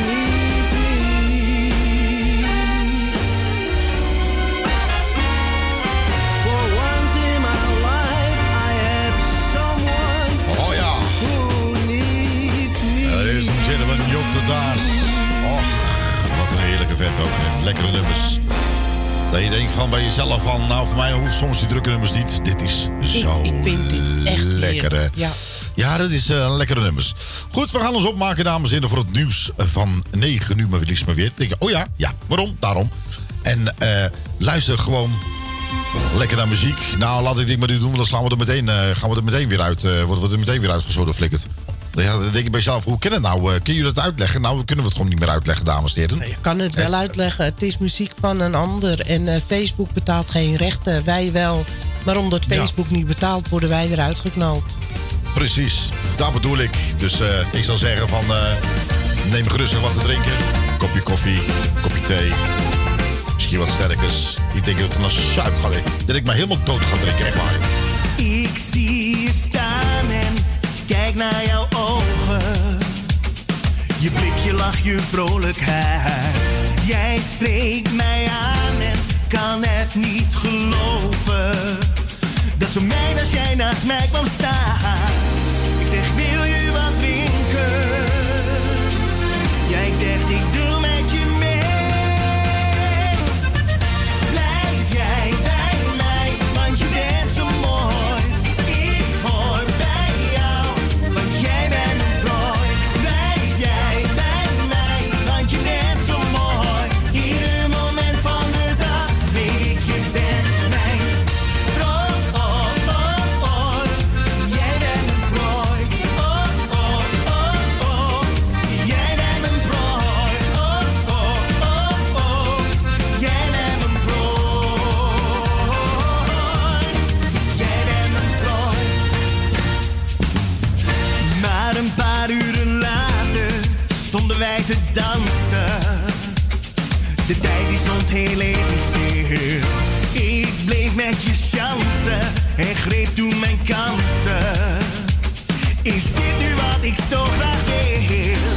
needs me. For once in my life, I have someone oh, ja. who needs me. Ladies and gentlemen,
Job de Daas. Och, wat een heerlijke vet ook. Lekkere nummers. Dat je denkt van bij jezelf van, nou voor mij hoeft soms die drukke nummers niet. Dit is zo
ik vind dit echt
lekker
ja.
Ja, dat is eh, lekkere nummers. Goed, we gaan ons opmaken, dames en heren, voor het nieuws van 9 nu maar liefst maar weer. Denk je, oh ja, ja, waarom? Daarom. En eh, luister gewoon lekker naar muziek. Nou, laat ik dit maar nu doen, want dan slaan we er meteen, eh, gaan we er meteen weer uit. worden we er meteen weer uitgezoden flikkerd. Ja, dan denk ik bij jezelf, hoe kan het nou? Eh, kun je dat uitleggen? Nou, kunnen we het gewoon niet meer uitleggen, dames en heren.
Ik kan het wel uitleggen. Het is muziek van een ander. En eh, Facebook betaalt geen rechten. Wij wel. Maar omdat
Ja.
Facebook niet betaalt, worden wij eruit geknald.
Precies, dat bedoel ik. Dus eh, ik zal zeggen van, eh, neem gerustig wat te drinken. Kopje koffie, kopje thee. Misschien wat sterkers. Ik denk dat ik naar suik ga. Dat ik me helemaal dood ga drinken, echt waar.
Ik zie je staan en kijk naar ogen. Je blik, je lach, je vrolijkheid. Jij spreekt mij aan en kan het niet geloven. Dat zo mijn als jij naast mij kwam staan. De tijd die stond heel even stil. Ik bleef met je chansen en greep toen mijn kansen. Is dit nu wat ik zo graag wil?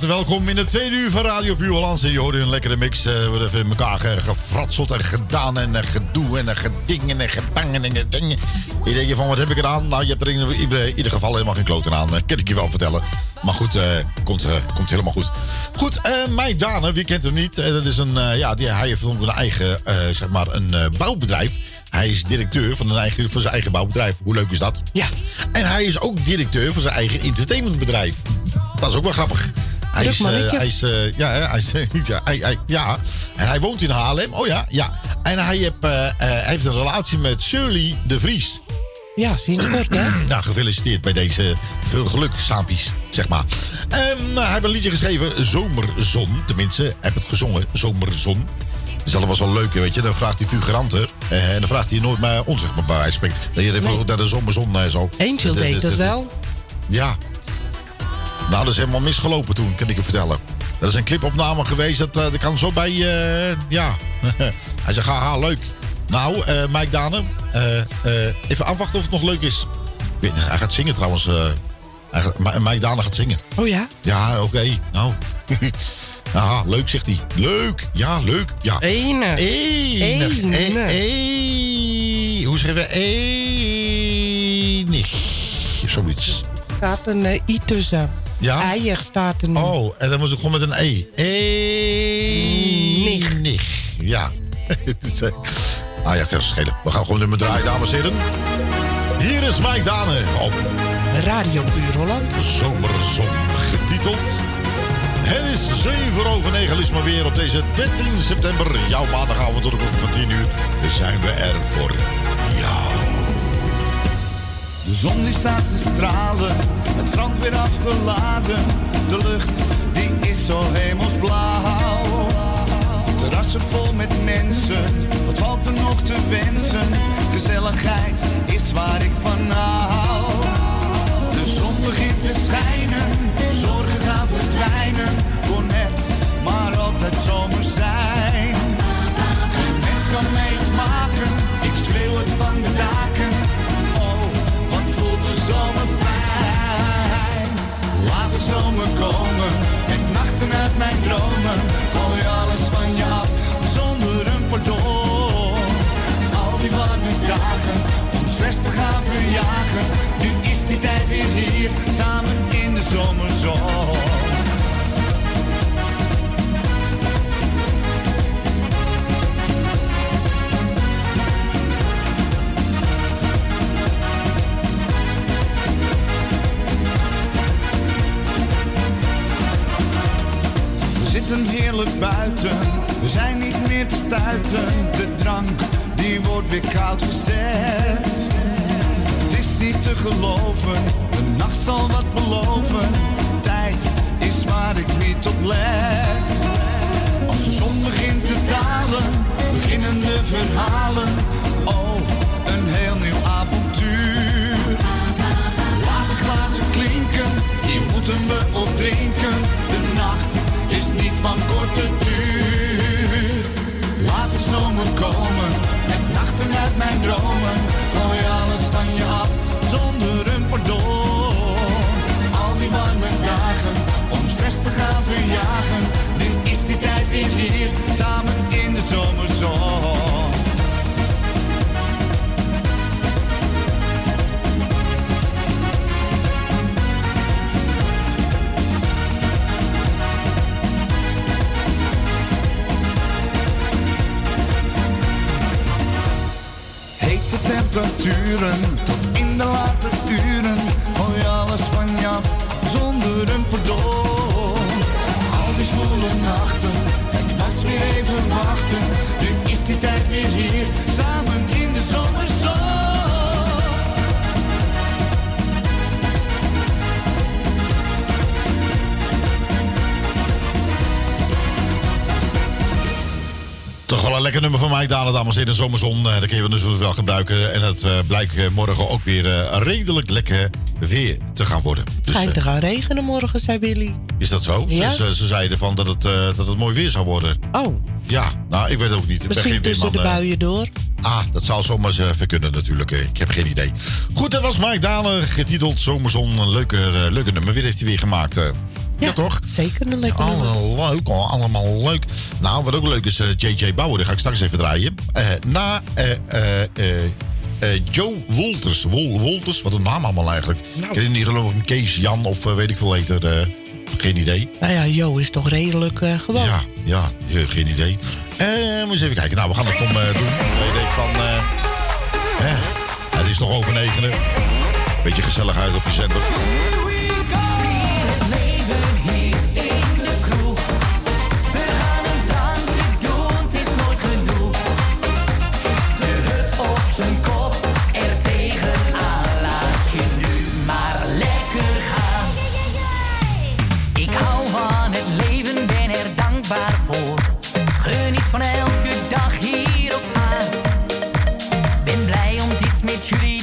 Harte welkom in de tweede uur van Radio Puur Hollands. En je hoorde een lekkere mix. eh we hebben in elkaar ge- gefratseld en gedaan en eh, gedoe en eh, gedingen en gedangen en gedingen. Je denkt van, wat heb ik eraan? Nou, je hebt er in ieder, in ieder geval helemaal geen kloten aan. kan ik je wel vertellen. Maar goed, komt, komt helemaal goed. Goed, Mike Dane, wie kent hem niet? Dat is een, ja, die, hij heeft een eigen, zeg maar, een bouwbedrijf. Hij is directeur van, een eigen, van zijn eigen bouwbedrijf. Hoe leuk is dat? Ja. En hij is ook directeur van zijn eigen entertainmentbedrijf. Dat is ook wel grappig. Hij
Druk
is, eh, hij is, eh, ja, hè, hij is, [LAUGHS] ja, hij, hij- ja, en hij woont in Haarlem. Oh ja, ja. En hij, heb, eh, eh, hij heeft een relatie met Shirley de Vries.
Ja, sinds kort, hè? [CLEARS THROAT]
Nou, gefeliciteerd bij deze veel geluk, Sapies, zeg maar. En hij heeft een liedje geschreven, Zomerzon. Tenminste, heeft het gezongen, Zomerzon. Dat was wel leuk, weet je. Dan vraagt hij figuranten. eh, en dan vraagt hij nooit maar ons, zeg maar, bij wijze van spreken. Dat je de zomerzon eh, zo.
Angel deed dat wel.
Ja. Nou, dat is helemaal misgelopen toen, kan ik je vertellen. Dat is een clipopname geweest, dat, eh, dat kan zo bij, eh, ja. [LAUGHS] Hij zegt, haha, leuk. Nou, eh Mike Dane, even afwachten of het nog leuk is. Hij gaat zingen trouwens. Hij Mike Dane gaat zingen.
Oh ja?
Ja, oké. Nou. [LAUGHS] Aha, leuk zegt hij. Leuk. Ja, leuk. Ja.
Enig.
Enig.
Enig.
E- e- hoe schrijf je? Enig. Zoiets.
Er staat een i tussen.
Ja?
Eier staat er nu.
Oh, en dan moet ik gewoon met een E. Enig. Ja. [LAUGHS] ah ja, kan schelen. We gaan gewoon nummer draaien, dames en heren. Hier is Mike Dane op
Radio Puur Holland.
Zomerzon getiteld. Het is 7 over 9, is maar weer op deze 13 september. Jouw maandagavond tot de klok van 10 uur. Zijn we er voor jou.
De zon die staat te stralen, het strand weer afgeladen. De lucht die is zo hemelsblauw. Terrassen vol met mensen, wat valt er nog te wensen? Gezelligheid is waar ik van hou. De zon begint te schijnen, zorgen gaan verdwijnen. Kon het maar altijd zomer zijn. Zomer komen, met nachten uit mijn dromen. Gooi alles van je af, zonder een pardon. Al die warme dagen, ons stress te gaan verjagen. Nu is die tijd weer hier, samen in de zomerzon. Zitten heerlijk buiten, we zijn niet meer te stuiten. De drank, die wordt weer koud gezet. Het is niet te geloven, de nacht zal wat beloven. Tijd is waar ik niet op let. Als de zon begint te dalen, beginnen de verhalen. Oh, een heel nieuw avontuur. Laat de glazen klinken, hier moeten we op drinken niet van korte duur. Laat de stromen komen, met nachten uit mijn dromen. Gooi alles van je af, zonder een pardon. Al die warme dagen, om stress te gaan verjagen. Nu is die tijd weer hier, samen in de zomerzon.
Temperaturen. Tot in de late lekker nummer van Mike Dalen, dames en heren. Zomerzon, eh, dat kun je dus wel gebruiken. En het eh, blijkt eh, morgen ook weer redelijk lekker weer te gaan worden. Dus,
Schijnt te gaan regenen morgen, zei Willy.
is dat zo?
Ja.
Dus, ze zeiden van dat het, dat het mooi weer zou worden.
Oh,
Ja, nou, ik weet het ook niet. Ik
misschien
geen
tussen de buien door.
Ah, dat zou zomaar even kunnen natuurlijk. Ik heb geen idee. Goed, dat was Mike Dalen, getiteld Zomerzon. Een leuke, leuke nummer weer heeft hij weer gemaakt. Eh. ja, toch?
Zeker een nummer.
Allemaal leuk, hoor. allemaal leuk. Nou, wat ook leuk is, eh, JJ Bauer, die ga ik straks even draaien. Eh, na eh, eh, eh, eh, Joe Wolters. Wol, Wolters, wat een naam allemaal eigenlijk. Ik weet niet, geloof ik een Kees, Jan of eh, weet ik veel eh, geen idee.
Nou ja, Jo is toch redelijk eh, gewoon.
Ja, ja, eh, geen idee. Eh, moet eens even kijken. Nou, we gaan het om eh, doen. Ik van... eh, het is nog over negenen. Beetje gezelligheid op je zender.
Van elke dag hier op aard. Ben blij om dit met jullie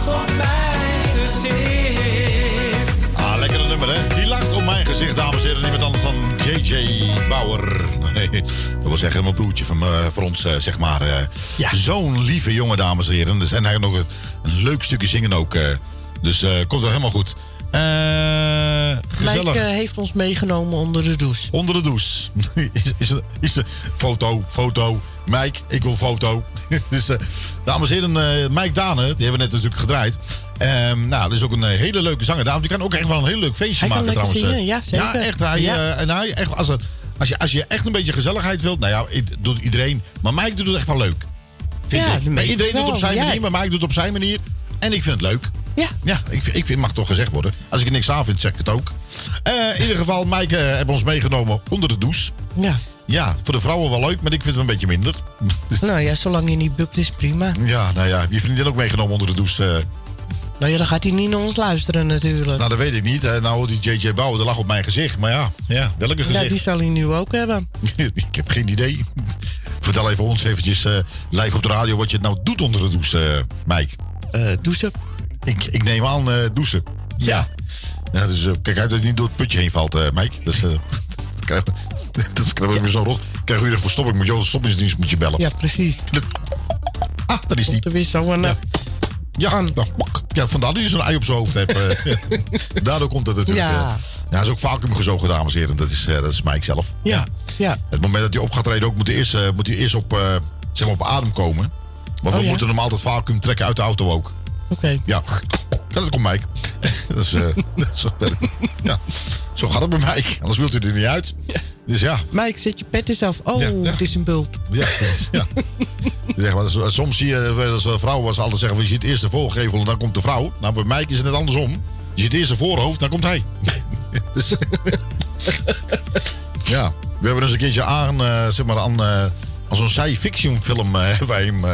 op
mijn gezicht.
Ah, lekkere nummer, hè? Die lacht op mijn gezicht, dames en heren. Niemand anders dan J.J. Bauer. Nee, dat wil zeggen, mijn broertje van, eh, voor ons, eh, zeg maar. eh, Zo'n lieve jongen, dames en heren. Dus, en hij nog een, een leuk stukje zingen ook. eh. dus eh, komt er helemaal goed. Eh gezellig.
Mike eh, heeft ons meegenomen onder de douche.
Onder de douche. [LAUGHS] is, is, is foto, foto. Mike, ik wil foto. [LAUGHS] dus, eh, dames en heren, eh, Mike Dane, die hebben we net natuurlijk gedraaid. Ehm, nou, dat is ook een eh, hele leuke zanger. Daarom, die kan ook echt wel een heel leuk feestje
Hij
maken trouwens.
zingen, ja, zeker.
Ja, echt. Hij,
Ja.
en hij, echt, als, er, als, je, als je echt een beetje gezelligheid wilt, nou ja, het doet iedereen. Maar Mike doet het echt wel leuk. Vind
Ja,
ik.
meeste
iedereen doet het op zijn
ja.
manier, maar Mike doet het op zijn manier. En ik vind het leuk.
Ja.
Ja, ik, ik vind, mag toch gezegd worden. Als ik er niks aan vind, zeg ik het ook. In ieder geval, Mike eh heeft ons meegenomen onder de douche.
Ja.
Ja, voor de vrouwen wel leuk, maar ik vind het een beetje minder. [LAUGHS]
Nou ja, zolang je niet bukt is prima.
Ja, nou ja, je vriendin ook meegenomen onder de douche. eh.
Nou ja, dan gaat hij niet naar ons luisteren natuurlijk.
nou, dat weet ik niet. Nou, die JJ Bouwer, dat lag op mijn gezicht. Maar ja, ja welke
Ja,
gezicht?
die zal hij nu ook hebben. [LAUGHS]
ik heb geen idee. Vertel even ons eventjes eh, live op de radio wat je nou doet onder de douche, eh Mike.
douchen.
Ik, ik neem aan douchen. Ja. ja dus, kijk uit dat je niet door het putje heen valt, Mike. Dus, eh krijg, [LAUGHS] dat krijg ik weer zo rot. Krijg je weer een verstopping. Moet je de stoppingsdienst moet je bellen.
Ja, precies.
Ah, dat is die.
Er weer zo een... eh,
Ja, nou, ja, vandaar dat je zo'n ei op zijn hoofd hebt. eh. [LAUGHS] Daardoor komt het natuurlijk.
Ja.
eh. Ja, hij is ook vacuüm gezogen, dames en heren. Dat is, dat is Mike zelf.
Ja. ja.
Het moment dat hij op gaat treden ook, moet hij eerst, moet hij eerst op, zeg maar op adem komen. We
Oh, ja?
moeten hem altijd vacuüm trekken uit de auto ook.
Oké.
Ja. Ja, dat komt Mike. [LAUGHS] dat is, eh, dat is ja. zo gaat het bij Mike. Anders wilt u er niet uit. Dus ja.
Mike, zet je pet eens af. Oh,
Ja, ja.
het is een bult.
Ja, ja. [LAUGHS] Zeg maar, s- soms zie je, eh, als een vrouw was altijd zeggen, je ziet eerst de voorgevel en dan komt de vrouw. Nou, bij Mike is het net andersom. Je ziet eerst de voorhoofd, dan komt hij. [LAUGHS] Dus- ja, we hebben eens een keertje aan, eh, zeg maar, aan, eh, als een science fiction film eh, hebben wij hem. eh,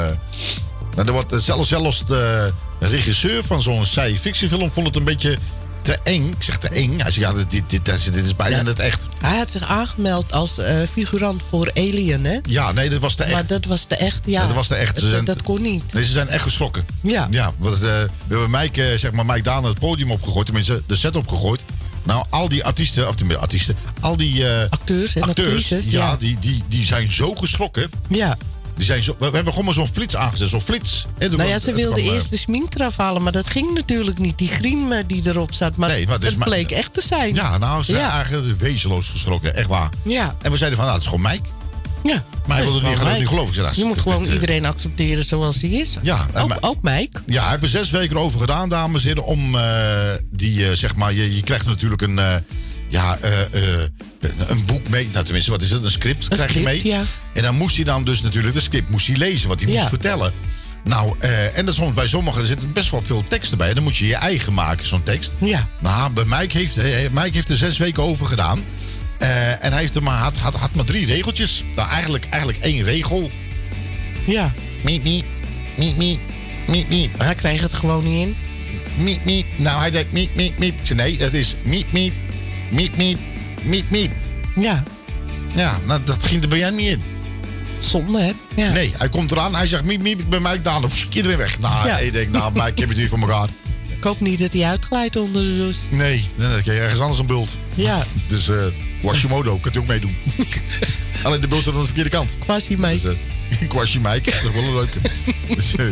nou, er wordt, zelfs, zelfs de regisseur van zo'n science fiction film vond het een beetje te eng. Ik zeg te eng. Hij zegt, ja, dit, dit, dit, is- dit is bijna
Ja.
net echt.
Hij had zich aangemeld als eh, figurant voor Alien, hè?
Ja, nee, dat was te echt.
Maar dat was de echt, ja.
Ja, dat was de echt. Ze zijn-
dat kon niet.
Nee, ze zijn echt geschrokken.
Ja.
Ja, want, eh, we hebben Mike, zeg maar, Mike Daan het podium opgegooid. Tenminste, de set opgegooid. Nou, al die artiesten, of tenminste, artiesten, al die eh,
Acteurs en
acteurs,
actrices,
ja,
ja.
Die, die, die zijn zo geschrokken.
Ja.
Die zijn zo, we, hebben gewoon maar zo'n flits aangezet, zo'n flits. En toen
Nou ja, ze wilden
eh,
eerst de smink eraf halen, maar dat ging natuurlijk niet. Die griem eh, die erop zat, maar,
Nee, maar het maar-
bleek echt te zijn.
Ja, nou, ze zijn
Ja.
eigenlijk wezenloos geschrokken, echt waar.
Ja.
En we zeiden van, nou, het is gewoon Mike.
Ja.
Maar hij wilde
is
niet, geloven. Ik zei, nou,
Je moet gewoon
eh,
iedereen accepteren zoals hij is.
Ja,
ook,
maar-
ook Mike.
Ja, er zes weken over gedaan, dames en heren. Om die, zeg maar, je, je krijgt natuurlijk een, ja, eh, eh, een boek mee. Nou, tenminste, wat is het? Een script
Een
krijg je mee.
ja.
En dan moest hij dan dus natuurlijk de script moest hij lezen, wat hij
Ja.
moest vertellen. Nou, eh, en dat soms bij sommigen er zitten best wel veel teksten bij. Dan moet je je eigen maken, zo'n tekst.
Ja.
Nou, bij Mike heeft, Mike heeft er zes weken over gedaan. En hij heeft er maar, had, had, had maar drie regeltjes. Nou, eigenlijk, eigenlijk één regel.
Ja.
Miep, miep, miep, miep, miep, miep.
Hij kreeg het gewoon niet in.
Miep, miep. Nou, hij deed miep, miep, nee, dat is miep, miep, miep, miep, miep, miep.
Ja.
Ja, nou, dat ging er bij jou niet in.
Zonde, hè? Ja.
Nee, hij komt eraan, hij zegt miep, miep, ik ben Mike Daan. Of iedereen weg. Nou,
Ja.
ik denk, nou, Mike, ik heb het hier voor elkaar.
Ik hoop niet dat hij uitglijdt onder de douche.
Nee, nee, dan krijg je ergens anders een bult.
Ja.
Dus eh Washimodo, kunt u ook meedoen. [LAUGHS] Alleen de bult staat aan de verkeerde kant.
Quasi Mike.
Dus, eh, [LAUGHS] Kwasje Mike, dat is wel een leuke. [LAUGHS] dus, eh,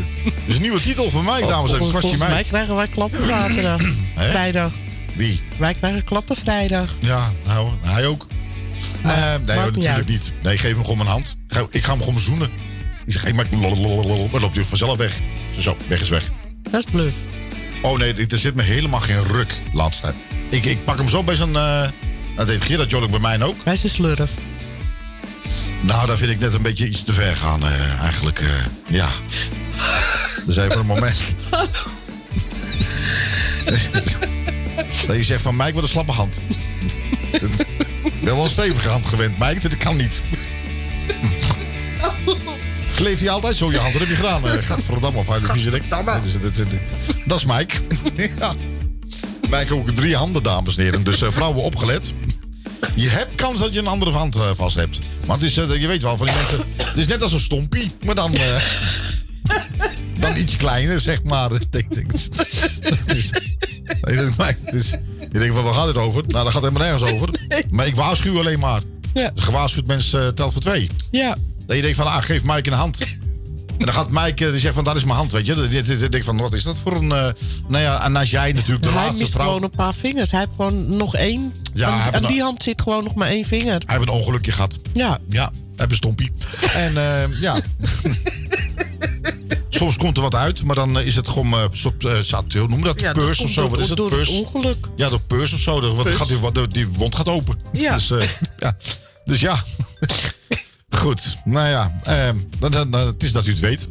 dus een nieuwe titel voor mij, dames en heren.
Volgens,
Kwasje
volgens mij
Mike.
krijgen wij klappen zaterdag. [CLEARS THROAT] Vrijdag.
Wie?
Wij krijgen klappen vrijdag.
Ja, nou, hij ook. Eh, nee, hoor, natuurlijk
uit.
niet. Nee, geef hem gewoon mijn hand. Ik ga, hem gewoon zoenen. Ik zeg, hey, maar dan loopt hij vanzelf weg. Zo, weg is weg.
Dat is bluff.
Oh nee, er zit me helemaal geen ruk laatst. Ik, ik pak hem zo bij zijn... eh dat deed Gerard Jolik bij mij ook.
Bij zijn slurf.
Nou, daar vind ik net een beetje iets te ver gaan, eh, eigenlijk. eh, ja. [LAUGHS] Dus even een moment. [LAUGHS] dat je zegt van, Mike, wat een slappe hand. Dat- Ik ben wel een stevige hand gewend, Mike. Dat kan niet. Kleef je altijd zo je hand? Wat heb je gedaan? Uh, Gadverdamme, of uit de viezerik. Dat, is- dat, dat Mike. ja. Mike ook drie handen, dames en heren. Dus eh, vrouwen opgelet. Je hebt kans dat je een andere hand eh, vast hebt. Maar het is, je weet wel van die mensen. Het is net als een stompie, maar dan. dan iets kleiner, zeg maar. [LAUGHS] Het is, ik je denkt van waar gaat het over? Nou, dat gaat helemaal nergens over. [LAUGHS] Maar ik waarschuw alleen maar.
Ja.
De gewaarschuwd mens eh, telt voor twee.
Ja.
Dat je denkt van, ah, geef Mike een hand. En dan gaat Mike, eh, die zegt van, dat is mijn hand, weet je. Dan denk ik van, wat is dat voor een... eh, nou ja, en als jij natuurlijk de
hij
laatste
mist
vrouw...
gewoon een paar vingers. Hij heeft gewoon nog één.
Ja, hij
aan
heeft
aan
nog-
die hand zit gewoon nog maar één vinger.
Hij heeft een ongelukje gehad.
Ja.
Ja, hij heeft een stompie. En eh, ja. [LAUGHS] Soms komt er wat uit, maar dan eh, is het gewoon eh, soort, eh, zat, hoe noem dat?
Ja, dat
peurs of zo.
door-
Wat is het?
door het
Peurs?
ongeluk.
Ja, door peurs of zo. Dat, wat gaat die, wat- die wond gaat open.
Ja.
Dus, eh, ja. dus ja. Goed. Nou ja, eh, dan, dan, dan- het is dat u het weet.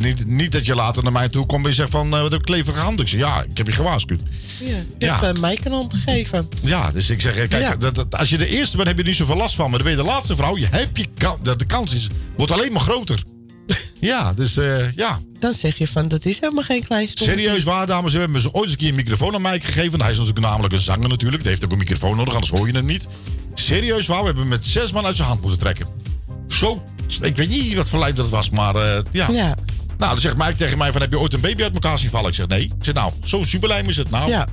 Niet, niet dat je later naar mij toe komt en je zegt van, eh, wat heb ik kleverige hand? Ik zeg, ja, ik heb je gewaarschuwd.
Ja. Ik
Ja.
heb uh, Mike een hand gegeven.
Ja, dus ik zeg, eh, kijk,
Ja.
dat, dat- als je de eerste bent, heb je er niet zoveel last van. Maar dan ben je de laatste vrouw, je hebt je dat de kans is, wordt alleen maar groter. Ja, dus eh, ja.
Dan zeg je van, dat is helemaal geen klein.
Serieus waar, dames en heren. We hebben ze ooit eens een keer een microfoon aan mij gegeven. Want hij is natuurlijk namelijk een zanger natuurlijk. Die heeft ook een microfoon nodig, anders hoor je hem niet. Serieus waar, we hebben hem met zes man uit zijn hand moeten trekken. Zo, ik weet niet wat voor lijp dat was, maar eh, ja.
Ja.
Nou, dan zegt Mike tegen mij van, heb je ooit een baby uit elkaar zien vallen? Ik zeg, nee. Ik zeg, nou, zo'n superlijm is het. Nou,
Ja.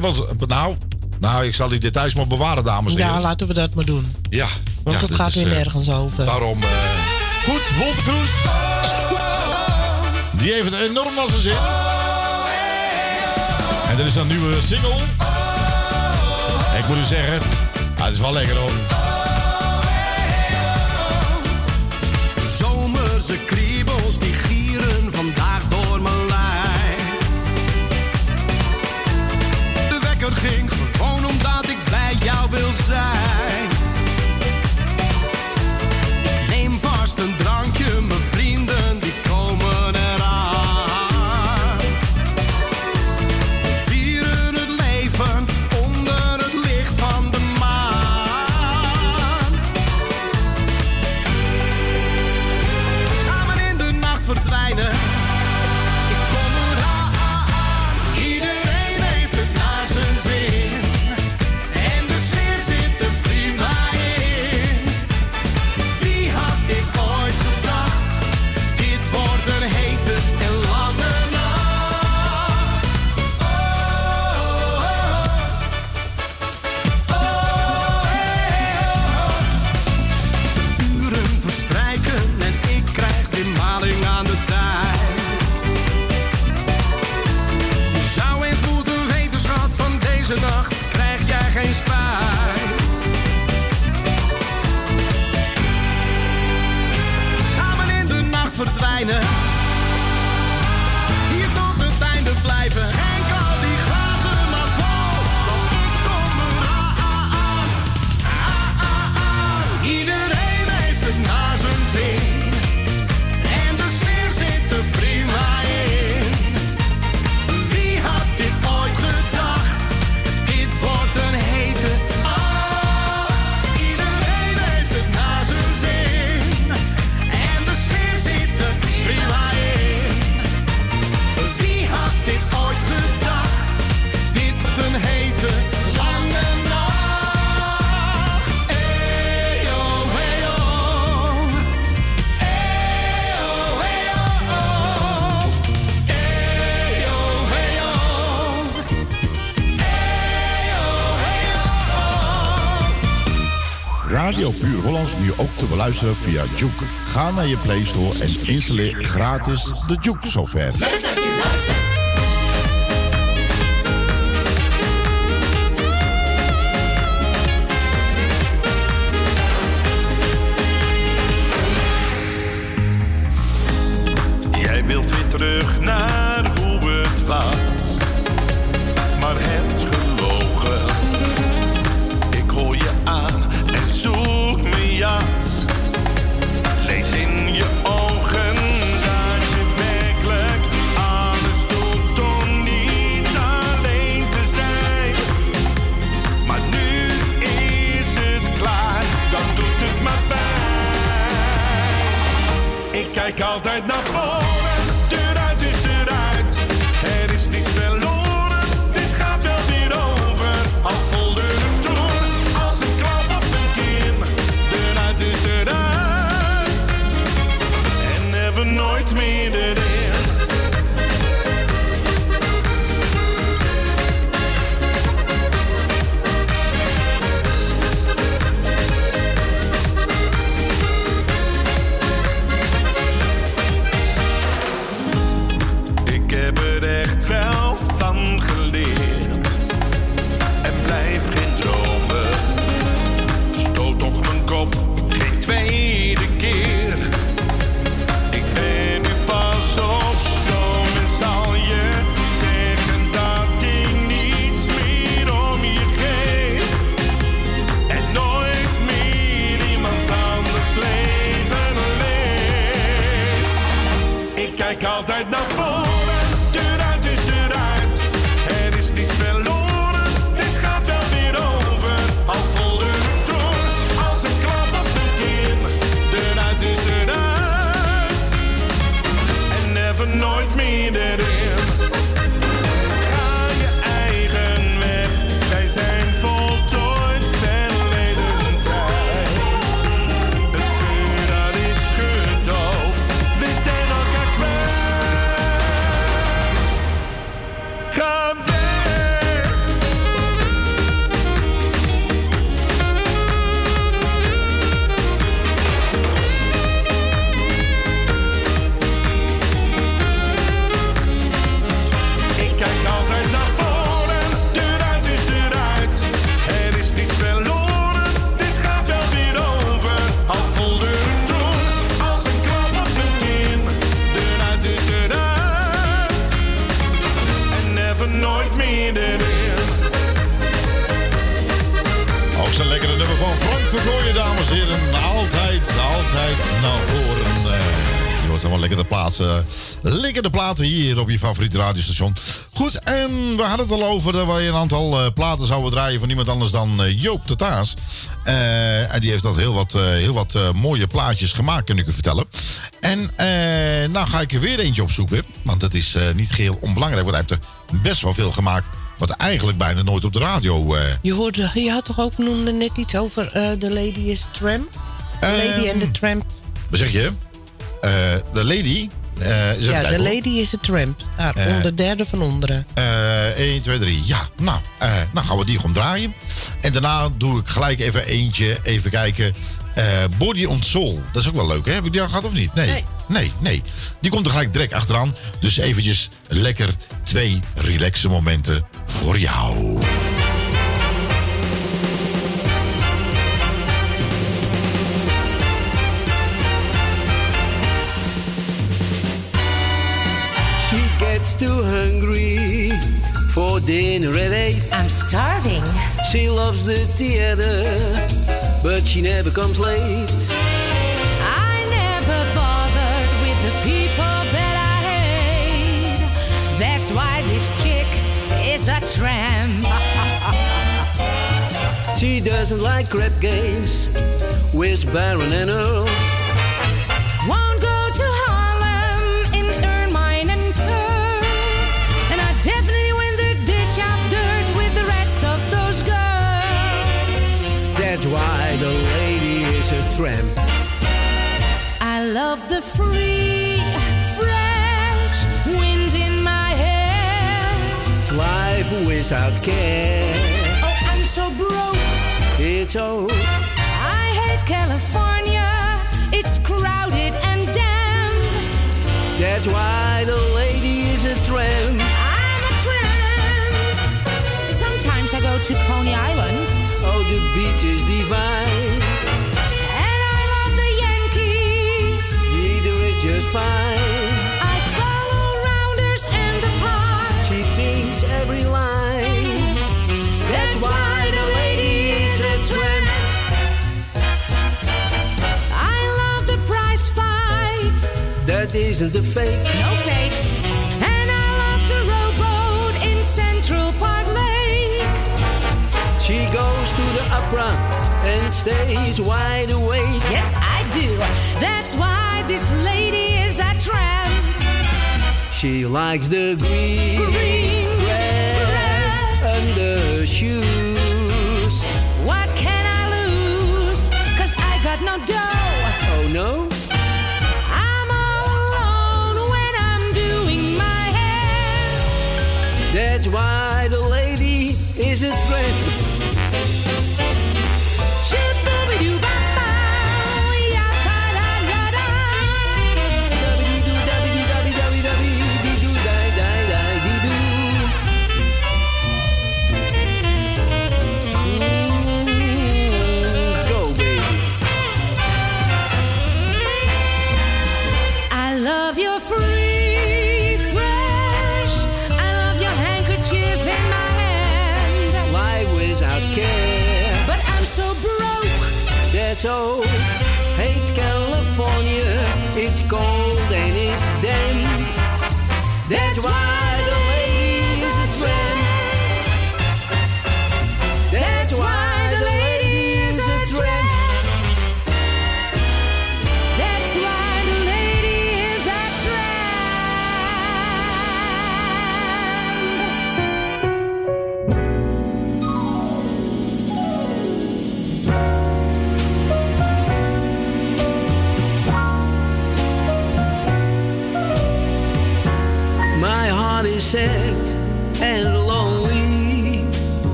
Was, nou, nou, ik zal die details maar bewaren, dames en heren.
Ja, laten we dat maar doen.
Ja.
Want
ja,
het gaat weer
eh,
nergens over.
Daarom, goed. Die heeft het enorm zijn zin. En er is een nieuwe single. Ik moet u zeggen, ah, het is wel lekker hoor.
Zomerse kriebels
ook te beluisteren via Juke. Ga naar je Play Store en installeer gratis de Juke software.
Ik kijk
Platen hier op je favoriete radiostation. Goed, en we hadden het al over dat wij een aantal eh, platen zouden draaien van niemand anders dan eh, Joop de Taas. Eh, en die heeft dat heel wat, heel wat mooie plaatjes gemaakt, kan ik u vertellen. En nou ga ik er weer eentje opzoeken. Want dat is niet geheel onbelangrijk, want hij heeft er best wel veel gemaakt. Wat eigenlijk bijna nooit op de radio
Je, hoorde, je had toch ook noemde net iets over The Lady is Tramp? The Lady and the Tramp.
Wat zeg je? De lady. Eh,
Ja,
hoor.
Lady is a Tramp. Daar,
Eh.
onder derde van onderen.
Eh 1, 2, 3. Ja, nou, nou gaan we die gewoon draaien. En daarna doe ik gelijk even eentje. Even kijken. Body on Soul. Dat is ook wel leuk, hè? Heb ik die al gehad of niet? Nee.
Nee.
Nee, nee. Die komt er gelijk direct achteraan. Dus eventjes lekker twee relaxe momenten voor jou.
Too hungry for dinner at eight.
I'm starving.
She loves the theater, but she never comes late.
I never bothered with the people that I hate. That's why this chick is a tramp.
She doesn't like crap games with Baron and Earl. That's why the lady is a tramp.
I love the free, fresh wind in my hair.
Life without care.
Oh, I'm so broke.
It's all
I hate California. It's crowded and damp.
That's why the lady is a tramp.
I'm a tramp. Sometimes I go to Coney Island.
The beach is divine.
And I love the Yankees.
Either is just fine.
I follow rounders in the park.
She thinks every line.
That's why the lady is a tramp. I love the prize fight.
That isn't a fake.
No fakes.
She goes to the opera and stays wide awake.
Yes, I do. That's why this lady is a tramp.
She likes the green,
Green
grass under shoes.
What can I lose? Cause I got no dough.
Oh no?
I'm all alone when I'm doing my hair.
That's why the lady is a tramp.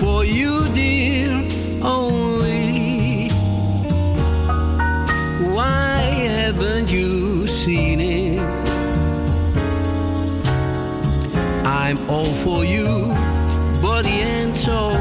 For you, dear, only. Why haven't you seen it? I'm all for you, body and soul.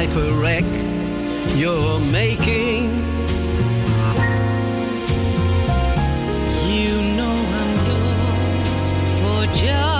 Life a wreck you're making.
You know I'm yours for just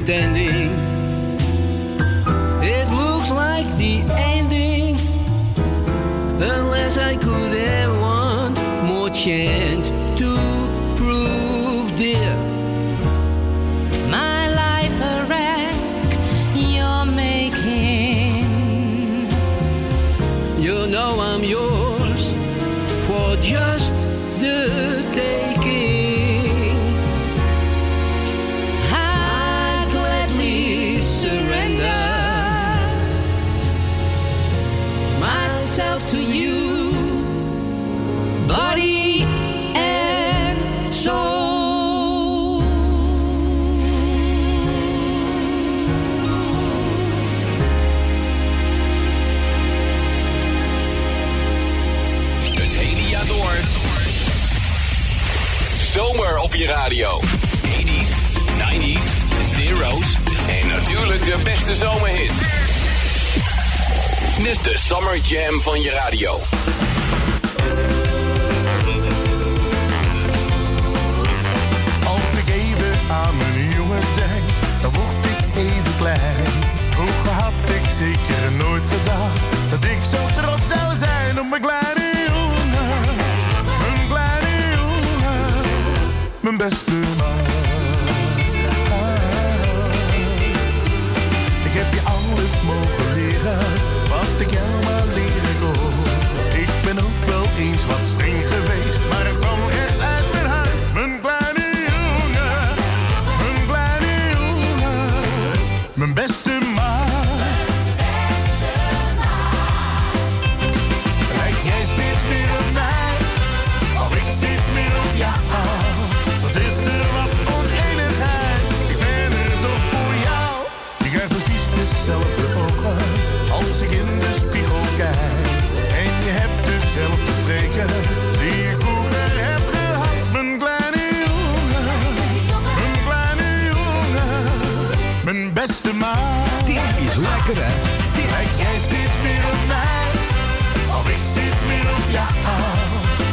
pretending?
De Summer Jam van je radio.
Als ik even aan mijn jongen denk, dan word ik even klein. Vroeger had ik zeker nooit gedacht dat ik zo trots zou zijn op mijn kleine jongen. Mijn kleine jongen, mijn beste maat. Ik heb je alles mogen leren, wat ik jou maar leren kon. Ik ben ook wel eens wat streng geweest, maar kwam echt die ik vroeger heb gehad. Mijn kleine jongen, mijn kleine jongen, mijn beste maat.
Dit is lekker, hè?
Lijk jij steeds meer op mij, of ik steeds meer op jou?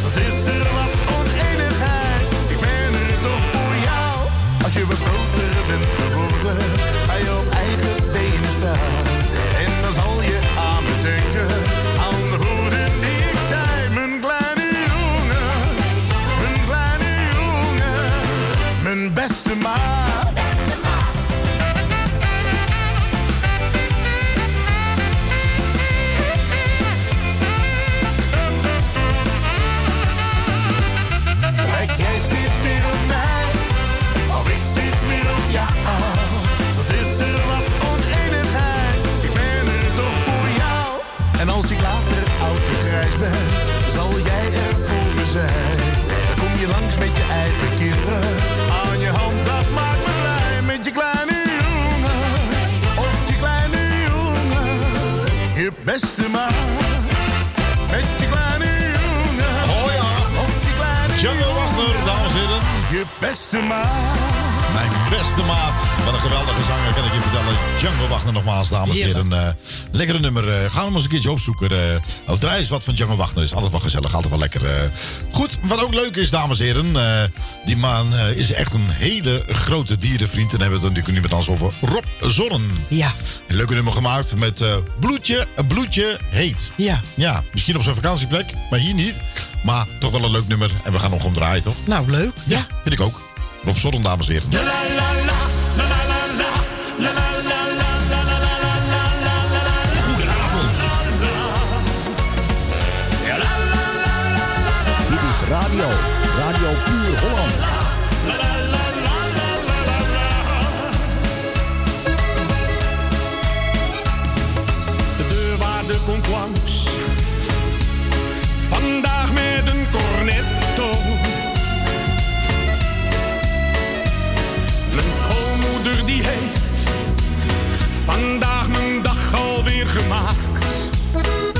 Soms is er wat oneenigheid, ik ben er toch voor jou. Als je wat groter bent geworden, ga je op eigen benen staan. En dan zal je aan me denken, beste maat.
Wagner nogmaals, dames en heren. Eh lekkere nummer. eh, gaan we hem eens een keertje opzoeken. eh of draai eens wat van Django Wagner. Is altijd wel gezellig, altijd wel lekker. eh. Goed, wat ook leuk is, dames en heren. eh, die man eh, is echt een hele grote dierenvriend. En hebben we het natuurlijk nu met ons over Rob Zorn.
Ja.
Een leuke nummer gemaakt met eh, bloedje, een bloedje heet.
Ja.
Ja, misschien op zijn vakantieplek, maar hier niet. Maar toch wel een leuk nummer. En we gaan nog om draaien, toch?
Nou, leuk.
Ja, vind ik ook. Rob Zorn, dames en heren.
Komt. Vandaag met een cornetto. Mijn schoonmoeder die heeft vandaag mijn dag alweer gemaakt.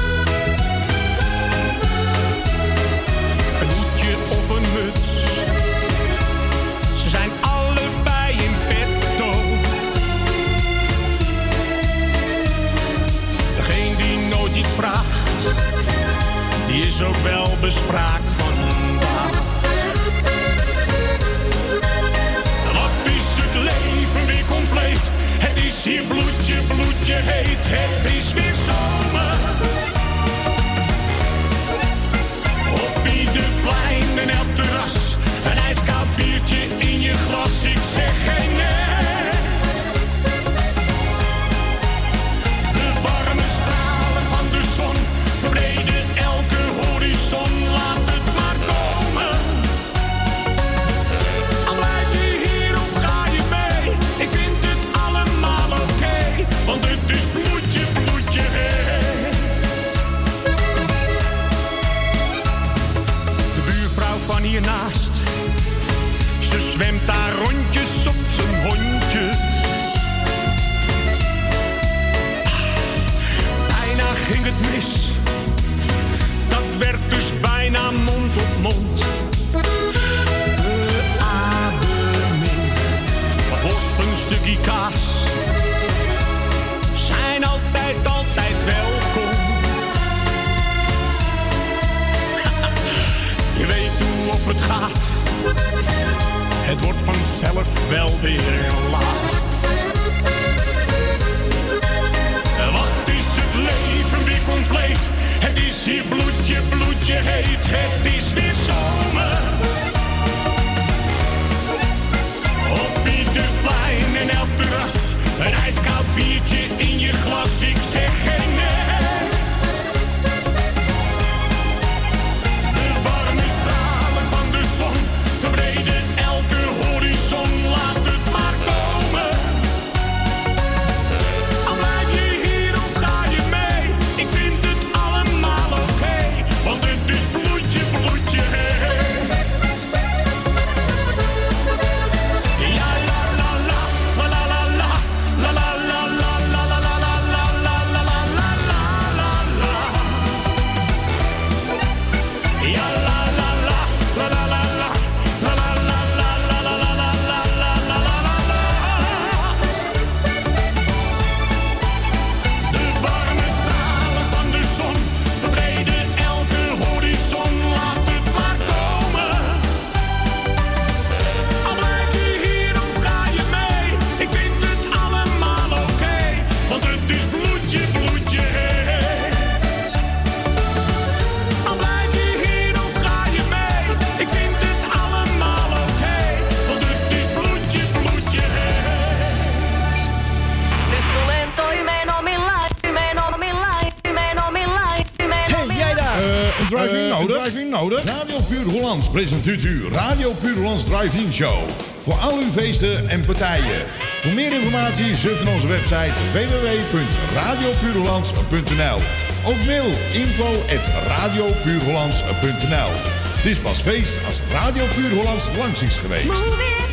Ook wel bespraakt vandaag. Wat is het leven weer compleet? Het is hier bloedje, bloedje heet. Het is weer zomer. Op ieder plein en elk terras. Een ijskoud biertje in je glas. Ik zeg geen nee. zwemt daar rondjes op zijn hondje. Bijna ging het mis, dat werd dus bijna mond op mond. Beademing, wat
wordt een kaas? Zijn altijd, altijd welkom. [LAUGHS] Je weet hoe of het gaat het wordt vanzelf wel weer laat. Wat is het leven weer compleet? Het is hier bloedje, bloedje heet. Het is weer
zo. dit uur
Radio Purelands Drive-In Show. Voor al uw feesten en partijen. Voor meer informatie surf naar onze website www.radiopurelands.nl Of mail info Het is pas feest als Radio Purelands langs is geweest.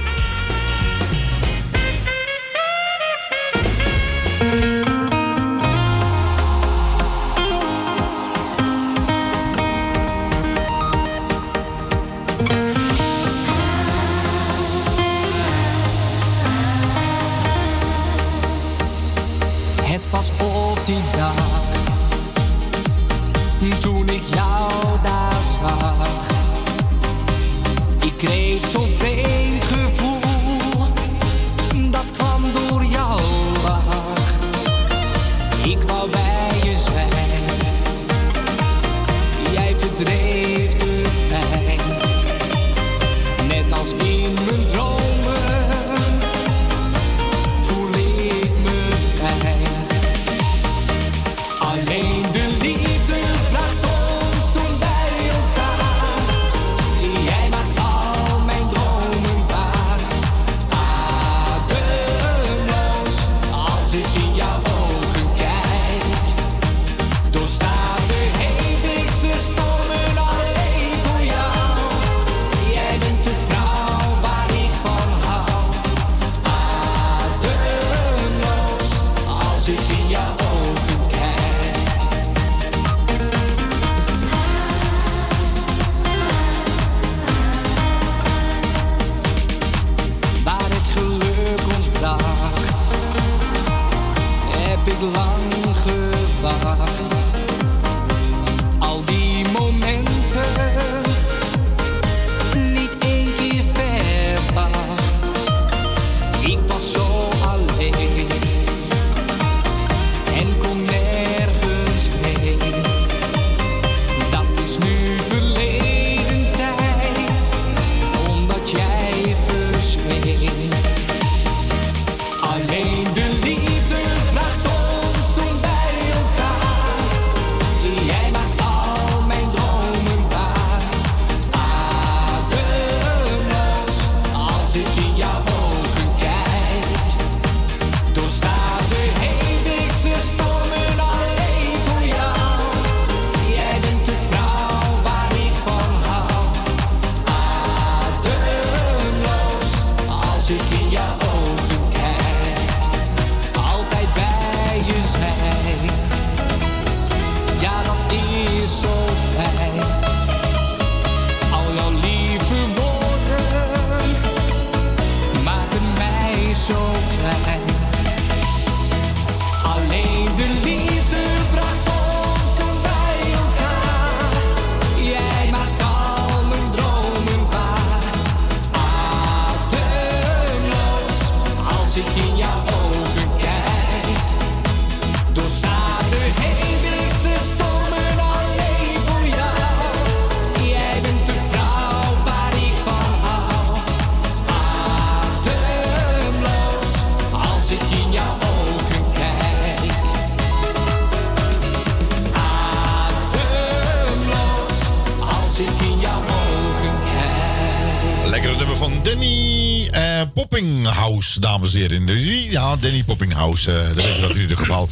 Dames en heren. Ja, Danny Poppinghouse, eh, dat weet je dat in ieder geval.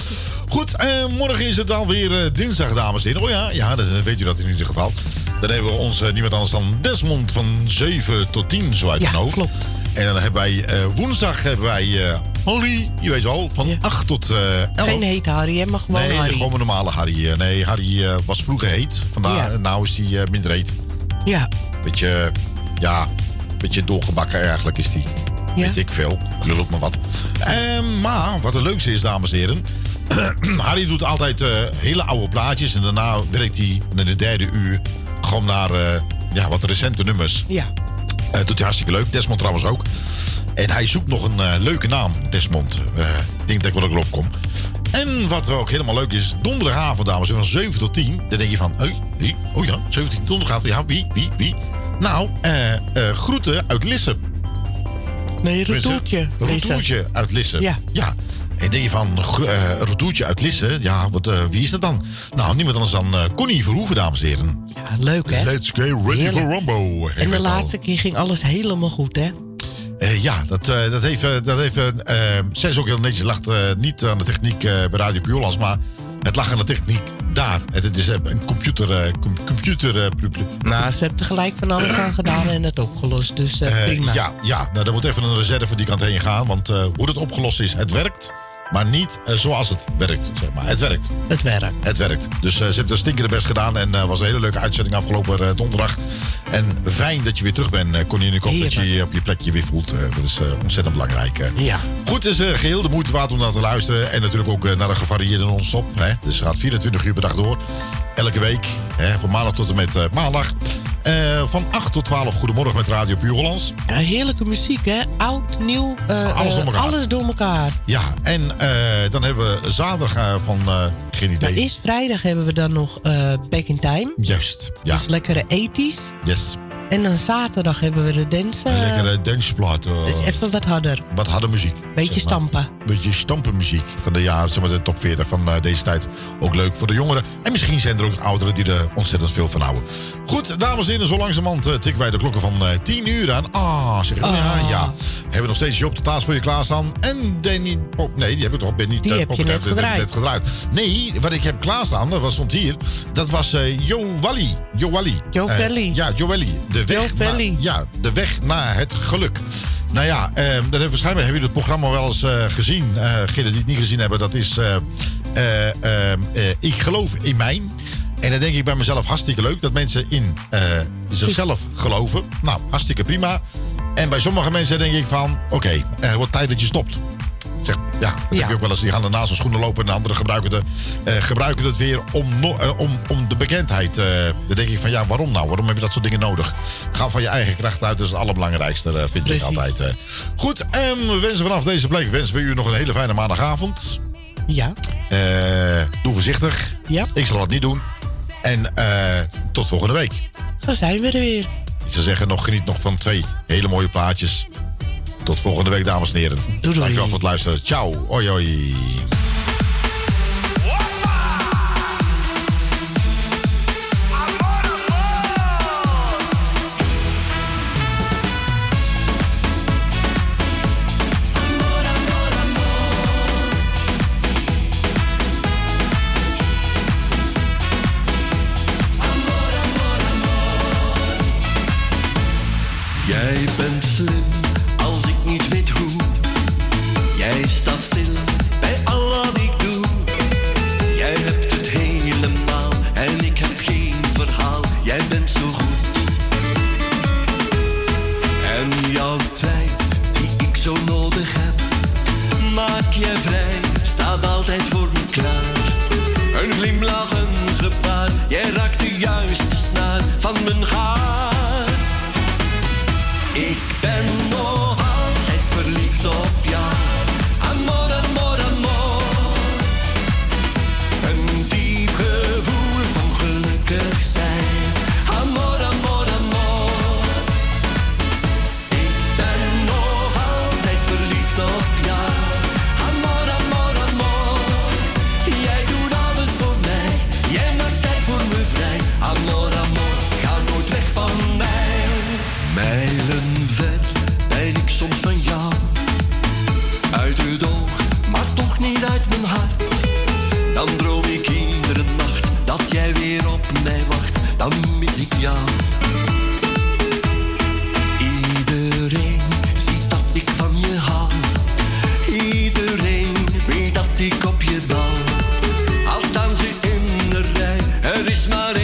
Goed, eh, morgen is het alweer eh, dinsdag, dames en heren. Oh ja, ja, dat weet je dat in ieder geval. Dan hebben we ons eh, niemand anders dan Desmond van 7 tot 10, zo uit mijn hoofd. klopt. En dan hebben wij eh, woensdag hebben wij eh Harry, je weet wel, van 8 tot eh 11.
Geen heet Harry, hè, maar gewoon
nee,
Harry.
gewoon een normale Harry. Eh, Nee, Harry eh, was vroeger heet. Vandaar,
Ja.
nou is hij eh, minder heet.
Ja.
Beetje, ja, beetje doorgebakken eigenlijk is die.
Ja.
Weet ik veel. Ik lul ook maar wat. Ehm, maar wat het leukste is, dames en heren. [CLEARS THROAT] Harry doet altijd eh, hele oude plaatjes. En daarna werkt hij in de derde uur gewoon naar eh, ja, wat recente nummers.
Ja.
Eh, doet hij hartstikke leuk. Desmond trouwens ook. En hij zoekt nog een leuke naam, Desmond. Ik denk dat ik wel erop kom. En wat ook helemaal leuk is, donderdagavond, dames en heren, van 7 tot 10. Dan denk je van, hey, hey, oh ja, 7 tot 10, donderdagavond. Ja, wie, wie, wie? Nou, groeten uit Lisse.
Nee, Lisse.
retourtje uit Lisse.
Ja.
ja. En denk je van, retourtje uit Lisse? Ja, wat, eh, wie is dat dan? Nou, niemand anders dan eh, Connie Verhoeven, dames en heren.
Ja, leuk hè?
Let's get ready
Heerlijk.
for Rumbo.
En de laatste keer ging alles helemaal goed, hè?
Ja, dat, dat heeft... dat heeft eh, zij is ook heel netjes. lag niet aan de techniek bij Radio Puurlands, maar het lag aan de techniek daar. Het, is eh, een computer... eh, com- computer plu-
Nou, ze hebben er gelijk van alles aan gedaan en het opgelost. Dus prima.
ja, ja, nou, er moet even een reserve die kant heen gaan. Want hoe het opgelost is, het werkt. Maar niet eh, zoals het werkt, zeg maar. Het werkt.
Het werkt.
Het werkt. Dus eh, ze hebben stinkende best gedaan. En het was een hele leuke uitzending afgelopen eh, donderdag. En fijn dat je weer terug bent, eh, Connie. En ik hoop dat je je op je plekje weer voelt. Eh, dat is eh, ontzettend belangrijk. eh.
Ja.
Goed, is eh, geheel de moeite waard om naar te luisteren. En natuurlijk ook eh, naar een gevarieerde non-stop. Dus het gaat 24 uur per dag door. Elke week. Hè, van maandag tot en met eh, maandag. Eh, van 8 tot 12 Goedemorgen met Radio Puur Hollands.
Ja, heerlijke muziek, hè? Oud, nieuw, eh,
Alles door
eh,
elkaar.
alles door elkaar.
Ja, en dan hebben we zaterdag van... geen idee.
Maar eerst vrijdag hebben we dan nog Back in Time.
Juist, ja.
Dus lekkere ethisch.
Yes.
En dan zaterdag hebben we de dance.
Een
eh,
lekkere danceplaat. eh,
dus even wat harder.
Wat harde muziek.
Beetje
zeg maar.
stampen.
Beetje stampenmuziek van de jaren, zeg maar de top 40 van eh, deze tijd. Ook leuk voor de jongeren. En misschien zijn er ook ouderen die er ontzettend veel van houden. Goed, dames en heren, zo langzamerhand tikken wij de klokken van eh 10 uur aan. Ah, zeg ik. Oh, ja, ja. Hebben we nog steeds Job de Taas voor je klaarstaan. En Danny Pop. Nee, die heb ik toch ben niet
Die heb je net gedraaid.
net gedraaid. Nee, wat ik heb klaarstaan, dat was, stond hier. Dat was Jo Wally. Jo Wally. Ja, Jo Wally. De weg, naar, ja, de weg naar het geluk. Nou ja, eh, dan hebben, waarschijnlijk hebben jullie het programma wel eens eh, gezien. Degenen die het niet gezien hebben, dat is eh, Ik geloof in mij. En dan denk ik bij mezelf hartstikke leuk dat mensen in zichzelf geloven. Nou, hartstikke prima. En bij sommige mensen denk ik van, oké, het wordt tijd dat je stopt. Zeg, ja, dat heb je ook wel eens. Die gaan ernaast hun schoenen lopen en de anderen gebruiken, de, eh, gebruiken het weer om, no- eh, om, om de bekendheid. eh dan denk ik van ja, waarom nou? Waarom heb je dat soort dingen nodig? Ga van je eigen kracht uit, dat is het allerbelangrijkste, vind
Precies.
ik altijd. Goed, en we wensen vanaf deze plek wensen we u nog een hele fijne maandagavond.
Ja.
Doe voorzichtig.
Ja.
Ik zal het niet doen. En tot volgende week.
Zo zijn we er weer.
Ik zou zeggen, nog, geniet nog van twee hele mooie plaatjes. Tot volgende week, dames en heren.
doei.
Dankjewel voor het luisteren. Ciao. Oi, oi.
maar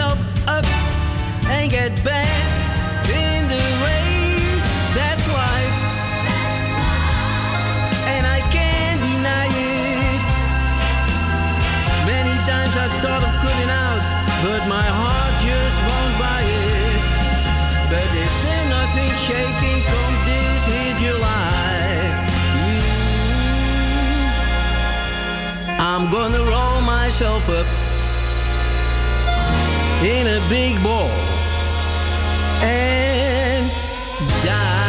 up and get back in the race. That's life. And I can't deny it. Many times I thought of cutting out, but my heart just won't buy it. But if there's nothing shaking, come this here July. I'm gonna roll myself up in a big ball and die.